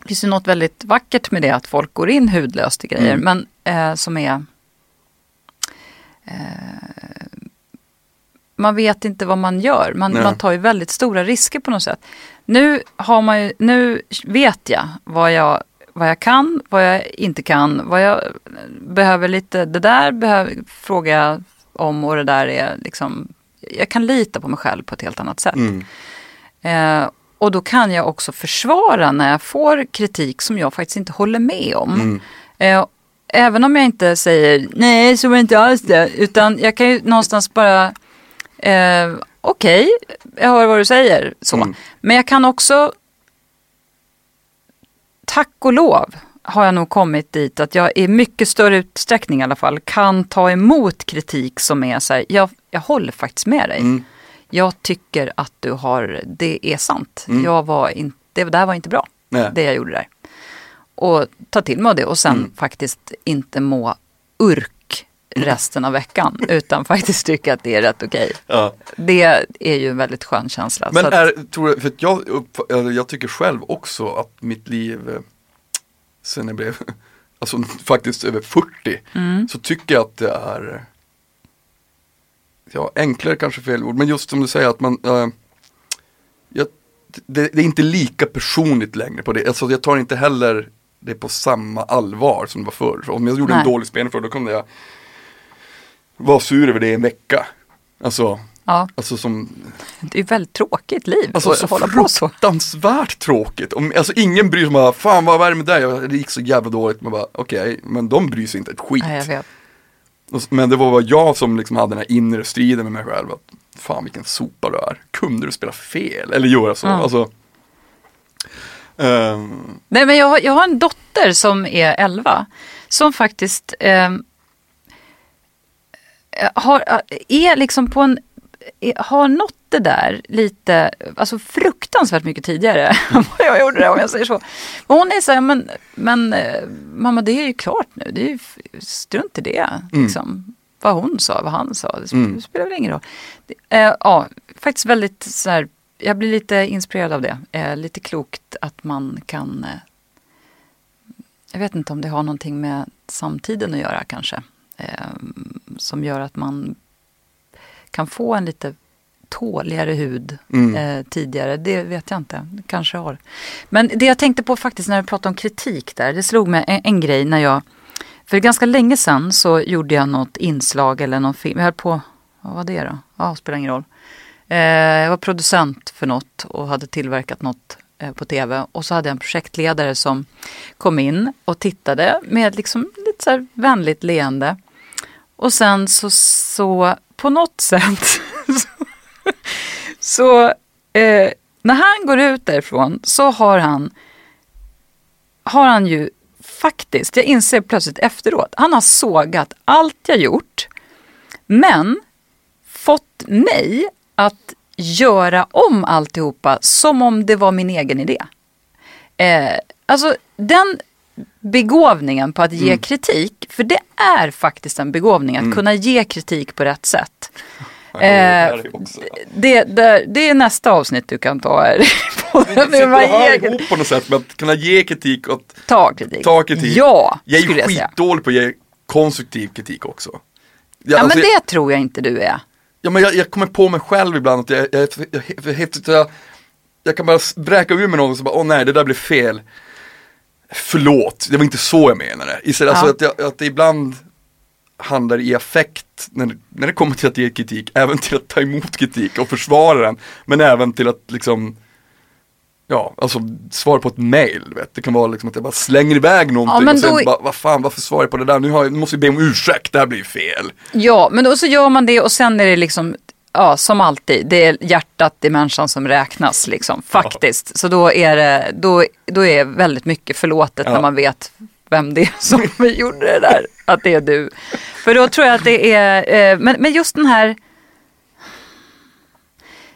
det finns ju något väldigt vackert med det att folk går in hudlöst i grejer. Mm. Men eh, som är... Eh, man vet inte vad man gör. Man, Nej. man tar ju väldigt stora risker på något sätt. Nu, har man ju, nu vet jag vad, jag vad jag kan, vad jag inte kan. Vad jag behöver lite, det där behöver, jag om och det där är liksom... Jag kan lita på mig själv på ett helt annat sätt. mm, Eh, och då kan jag också försvara när jag får kritik som jag faktiskt inte håller med om. mm, Eh, även om jag inte säger nej, så var det inte alls det. Utan jag kan ju någonstans bara, eh, okej, jag hör vad du säger. Så. Mm. Men jag kan också, tack och lov, har jag nog kommit dit att jag i mycket större utsträckning i alla fall kan ta emot kritik som är så här, jag, jag håller faktiskt med dig. mm, Jag tycker att du har, det är sant. Mm. Jag var in, det där var inte bra, nej. det jag gjorde där. Och ta till mig av det och sen Mm. faktiskt inte må urk resten av veckan. utan faktiskt tycka att det är rätt okej. Ja. Det är ju en väldigt skön känsla. Men så att, är, tror för jag, eller jag tycker själv också att mitt liv, eh, sen jag blev, alltså faktiskt över 40, mm, så tycker jag att det är, ja enklare kanske fel ord, men just som du säger att man, eh, jag, det, det är inte lika personligt längre på det, alltså jag tar inte heller det på samma allvar som det var förr. Om jag gjorde en Nej. dålig spelning förr, då kunde jag vara sur över det i en vecka. Alltså, ja, alltså som det är ju väldigt tråkigt liv Alltså att så hålla på så. fruktansvärt tråkigt. Om, alltså ingen bryr sig bara, fan vad är det med dig? Jag- Det gick så jävla dåligt. Man bara, okej, men de bryr sig inte ett skit. Nej, Men det var bara jag som liksom hade den här inre striden med mig själv. Att, fan vilken sopa du är. Kunde du spela fel? Eller göra så? Ja. Alltså, ehm, Nej, men jag, har- jag har en dotter som är 11 som faktiskt ehm, har, är liksom på en, är- har nått det där lite, alltså fruktansvärt mycket tidigare än vad jag gjorde det om jag säger så. Och hon är så här, men, men eh, mamma det är ju klart nu, det är ju strunt i det. Mm. Liksom. vad hon sa, vad han sa. Det Mm. spelar väl ingen roll. Det, eh, ja, faktiskt väldigt så här, jag blir lite inspirerad av det. Eh, lite klokt att man kan, eh, jag vet inte om det har någonting med samtiden att göra kanske. Eh, som gör att man kan få en lite tåligare hud Mm. eh, tidigare. Det vet jag inte. Kanske har. Men det jag tänkte på faktiskt när du pratade om kritik där. Det slog mig en, en grej när jag för ganska länge sedan så gjorde jag något inslag eller någon film. Jag höll på, vad var det då? Ja, spelar ingen roll. Eh, jag var producent för något och hade tillverkat något eh, på tv. Och så hade jag en projektledare som kom in och tittade med liksom lite så här vänligt leende. Och sen så, så på något sätt så, så eh, när han går ut därifrån så har han har han ju faktiskt, jag inser plötsligt efteråt, han har sågat allt jag gjort. Men fått mig att göra om alltihopa som om det var min egen idé. Eh, alltså den begåvningen på att ge kritik, för det är faktiskt en begåvning att kunna ge kritik på rätt sätt. Ja, det är också. Det, det, det är nästa avsnitt du kan ta här. Det man ger- ihop på något sätt med att kunna ge kritik och Ta kritik. ta kritik. Ja, Jag är jag skitdålig på att ge konstruktiv kritik också. Jag, Ja, alltså, men jag- det tror jag inte du är. Ja men jag, jag kommer på mig själv ibland att jag, jag, jag, jag, jag, jag, jag, jag kan bara bräka ur mig något och så bara, åh nej det där blev fel. Förlåt, det var inte så jag menade. Istället, Ja. alltså att, jag, att det ibland handlar i affekt när, när det kommer till att ge kritik, även till att ta emot kritik och försvara den. Men även till att liksom Ja, alltså svara på ett mail, vet. Det kan vara liksom att jag bara slänger iväg någonting Ja, men och sen då- bara, vad fan, varför svarar jag på det där? Nu, jag, nu måste jag be om ursäkt, det här blir fel. Ja, men då så gör man det och sen är det liksom, ja som alltid, det är hjärtat i människan som räknas liksom, faktiskt. Så då är det, då, då är väldigt mycket förlåtet Ja. när man vet vem det är som gjorde det där, att det är du. För då tror jag att det är, eh, men, men just den här,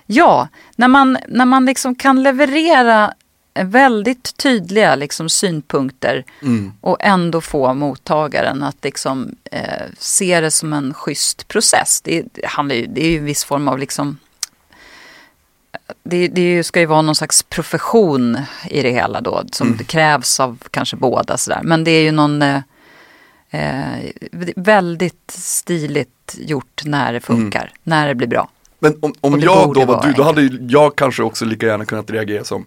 ja, när man, när man liksom kan leverera väldigt tydliga liksom synpunkter Mm. och ändå få mottagaren att liksom, eh, se det som en schysst process. Det, det, handlar ju, det är ju en viss form av liksom det, det ska ju vara någon slags profession i det hela då som det krävs av kanske båda sådär. Men det är ju någon eh, eh, väldigt stiligt gjort när det funkar, när det blir bra. Men om, om jag då var du, då hade ju jag kanske också lika gärna kunnat reagera som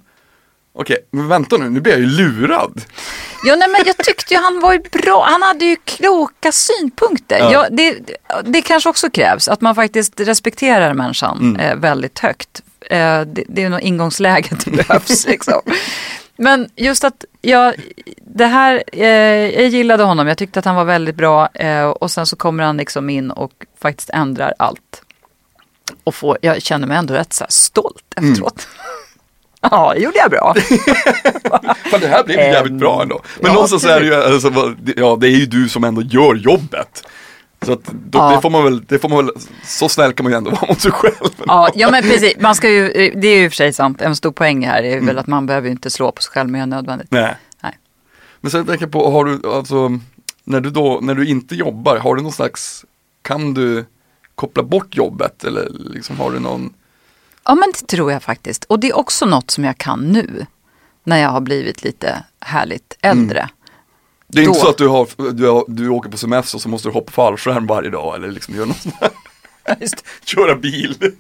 Okej, men vänta nu, nu blir jag ju lurad. Ja, nej, men jag tyckte ju han var ju bra. Han hade ju kloka synpunkter. Ja. Ja. det, det kanske också krävs, att man faktiskt respekterar människan Mm. eh, väldigt högt. Eh, det, det är nog ingångsläget det behövs. liksom. Men just att jag, det här, eh, jag gillade honom. Jag tyckte att han var väldigt bra. Eh, och sen så kommer han liksom in och faktiskt ändrar allt. Och får, jag känner mig ändå rätt så här stolt Mm. Ja, det gjorde jag bra. Fan det här blev ju jävligt bra ändå. Men ja, någonstans är det ju, alltså, ja det är ju du som ändå gör jobbet. Så att då, Ja. det får man väl, det får man väl, så snäll kan man ju ändå vara mot sig själv. Ja, ja men precis. Man ska ju, det är ju i och för sig sant. En stor poäng här är Mm. väl att man behöver ju inte slå på sig själv mer än nödvändigt. Nej. Nej. Men sen tänker jag på, har du, alltså, när du då, när du inte jobbar, har du någon slags, kan du koppla bort jobbet eller liksom har du någon, Ja, men det tror jag faktiskt. Och det är också något som jag kan nu. När jag har blivit lite härligt äldre. det är inte Då. så att du, har, du, har, du åker på semester och så måste du hoppa fallskärm varje dag eller liksom göra något sånt. Just. Köra bil.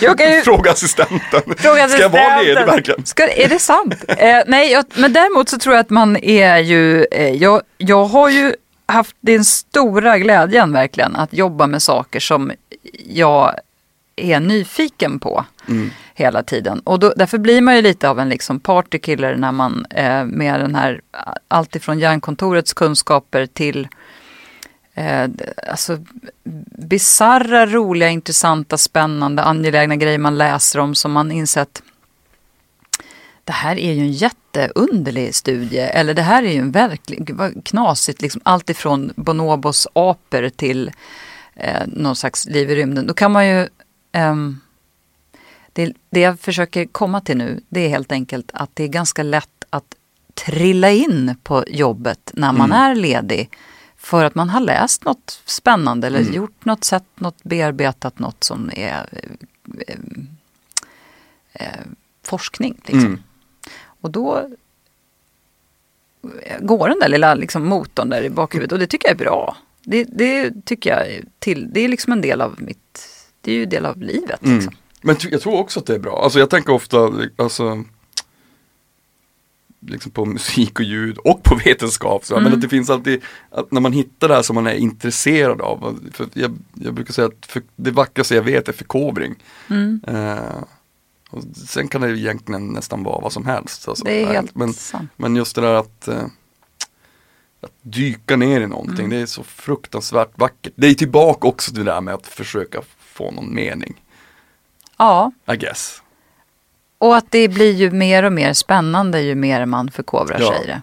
Ju Fråga assistenten. fråga Ska jag vara assistenten. ledig verkligen? Ska, är det sant? eh, nej, jag, men däremot så tror jag att man är ju, eh, jag, jag har ju haft den stora glädjen verkligen att jobba med saker som jag är nyfiken på Mm. hela tiden. Och då, därför blir man ju lite av en liksom partykiller när man eh, med den här, allt ifrån järnkontorets kunskaper till eh, alltså bizarra, roliga, intressanta, spännande, angelägna grejer man läser om som man insett det här är ju en jätteunderlig studie. Eller det här är ju en verklig, vad knasigt, liksom allt ifrån bonobos apor till eh, någon slags liv i rymden. Då kan man ju ehm, det, det jag försöker komma till nu, det är helt enkelt att det är ganska lätt att trilla in på jobbet när man är ledig för att man har läst något spännande eller Mm. gjort något, sett något, bearbetat något som är eh, eh, forskning. Liksom. Mm. Och då går den där lilla liksom, motorn där i bakhuvudet och det tycker jag är bra. Det, det tycker jag till, det är liksom en del av mitt, det är ju del av livet. Mm. Liksom. Men jag tror också att det är bra. Alltså jag tänker ofta, alltså, liksom på musik och ljud och på vetenskap. Så. Men Mm. att det finns alltid, att när man hittar det här som man är intresserad av. För jag, jag brukar säga att för, det vackraste jag vet är förkovring. Mm. Eh, och sen kan det egentligen nästan vara vad som helst. Alltså, Det är helt men, sant. men just det där att, eh, att dyka ner i någonting, Mm. det är så fruktansvärt vackert. Det är tillbaka också till det där med att försöka få någon mening, Ja, I guess. och att det blir ju mer och mer spännande ju mer man förkovrar Ja. sig i det.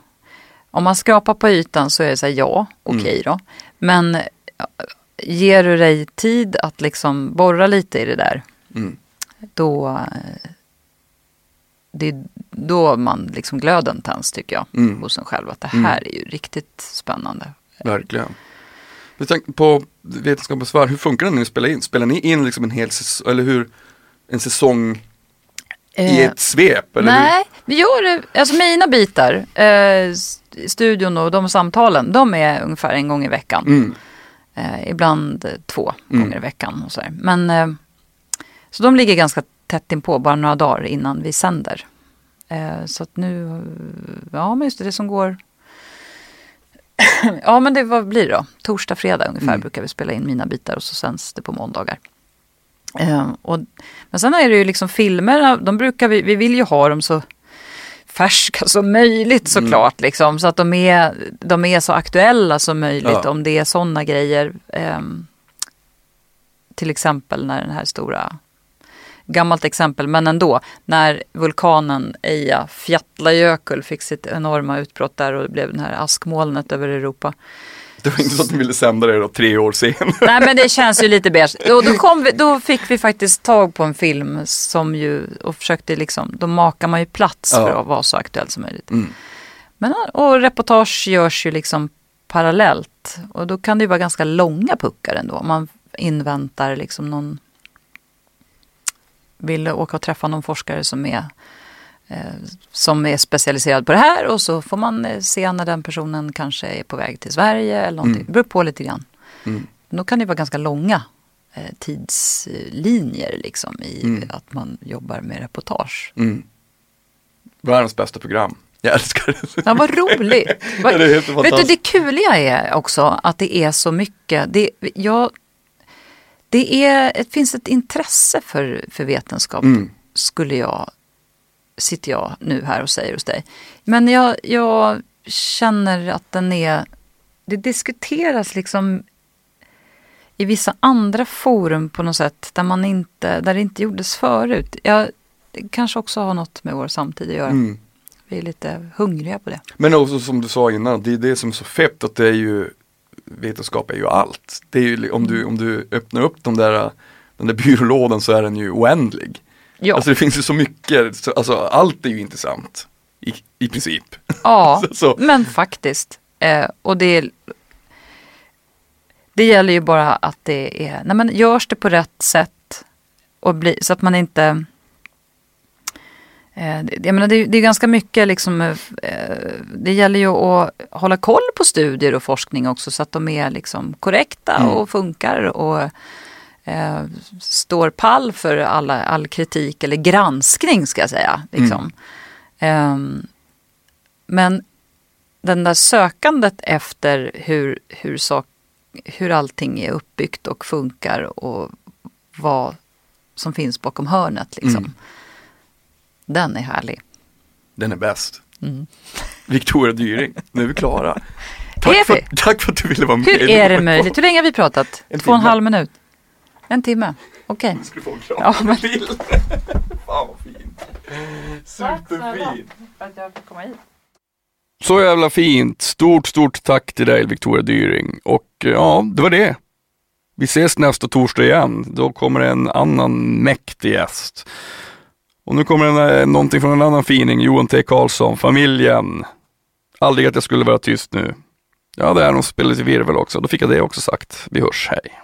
Om man skrapar på ytan så är det så här, ja, okej då. Men ja, ger du dig tid att liksom borra lite i det där, Mm. då, eh, det är då man liksom glöden tänds tycker jag Mm. hos en själv. Att det Mm. här är ju riktigt spännande. Verkligen. Jag tänkte på Vetenskapens värld, hur funkar det när ni spelar in? Spelar ni in liksom en hel säsong, eller hur? En säsong i Eh, ett svep? Eller Nej, vi gör det. Alltså mina bitar, eh, studion och de samtalen, de är ungefär en gång i veckan. Hur? Mm. Eh, ibland två Mm. gånger i veckan. Och så där. Men, eh, så de ligger ganska tätt inpå, bara några dagar innan vi sänder. Eh, så att nu, ja men just det, det som går Ja men det vad blir det då? Torsdag, fredag ungefär Mm. brukar vi spela in mina bitar och så sänds det på måndagar. Eh, och, men sen är det ju liksom filmerna, de brukar vi, vi vill ju ha dem så färska som möjligt såklart. Liksom, så att de är, de är så aktuella som möjligt Ja. om det är sådana grejer. ehm, till exempel när den här stora, gammalt exempel men ändå, när vulkanen Eija Fjällajökull fick sitt enorma utbrott där och det blev det här askmolnet över Europa. Det var inte så att ni ville sända det då tre år senare. Nej men det känns ju lite beige. Och då, kom vi, då fick vi faktiskt tag på en film som ju, och försökte liksom, då makar man ju plats Ja. för att vara så aktuell som möjligt. Mm. Men, och reportage görs ju liksom parallellt. Och då kan det ju vara ganska långa puckar ändå. Man inväntar liksom någon, vill åka och träffa någon forskare som är eh, som är specialiserad på det här och så får man eh, se när den personen kanske är på väg till Sverige eller någonting. Mm. Det beror på lite grann. Mm. Då kan det vara ganska långa eh, tidslinjer liksom i Mm. att man jobbar med reportage. Mm. Världens bästa program. Jag älskar det. Ja, vad roligt! Vad, det vet du, det kuliga är också att det är så mycket. Det, jag, det, är, det finns ett intresse för, för vetenskap, Mm. skulle jag, sitter jag nu här och säger hos dig. Men jag, jag känner att den är, det diskuteras liksom i vissa andra forum på något sätt där, man inte, där det inte gjordes förut. Jag, det kanske också har något med vår samtid att göra. Mm. Vi är lite hungriga på det. Men också som du sa innan, det är det som är så fett att det är ju Vetenskap är ju allt. Det är ju, om, du, om du öppnar upp de där, den där byrålådan så är den ju oändlig. Ja. Alltså det finns ju så mycket, så, alltså allt är ju intressant. I, i princip. Ja, Så- men faktiskt. Eh, och det, det gäller ju bara att det är, nej men görs det på rätt sätt och bli, så att man inte jag menar, det, är- det är ganska mycket liksom, eh, det gäller ju att hålla koll på studier och forskning också så att de är liksom korrekta Mm. och funkar och eh, står pall för alla, all kritik eller granskning ska jag säga. Liksom. Ehm, men den där sökandet efter hur, hur, sak, hur allting är uppbyggt och funkar och vad som finns bakom hörnet. Liksom. Mm. Den är härlig. Den är bäst. Mm. Victoria Dyring, nu är vi klara. Tack för, tack för att du ville vara med. Hur är det möjligt? Hur länge har vi pratat? En Två och en halv minut? En timme? Okej. Du skulle få en kram Ja, men- till. Fan vad fint. Superfint. för att jag fick komma hit. Så jävla fint. Stort, stort tack till dig Victoria Dyring. Och eh, ja, det var det. Vi ses nästa torsdag igen. Då kommer en annan mäktig gäst. Och nu kommer en, eh, någonting från en annan fining, Johan T Karlsson, familjen. Aldrig att jag skulle vara tyst nu. Ja, det är nog spelet i lite virvel också. Då fick jag det också sagt. Vi hörs, hej.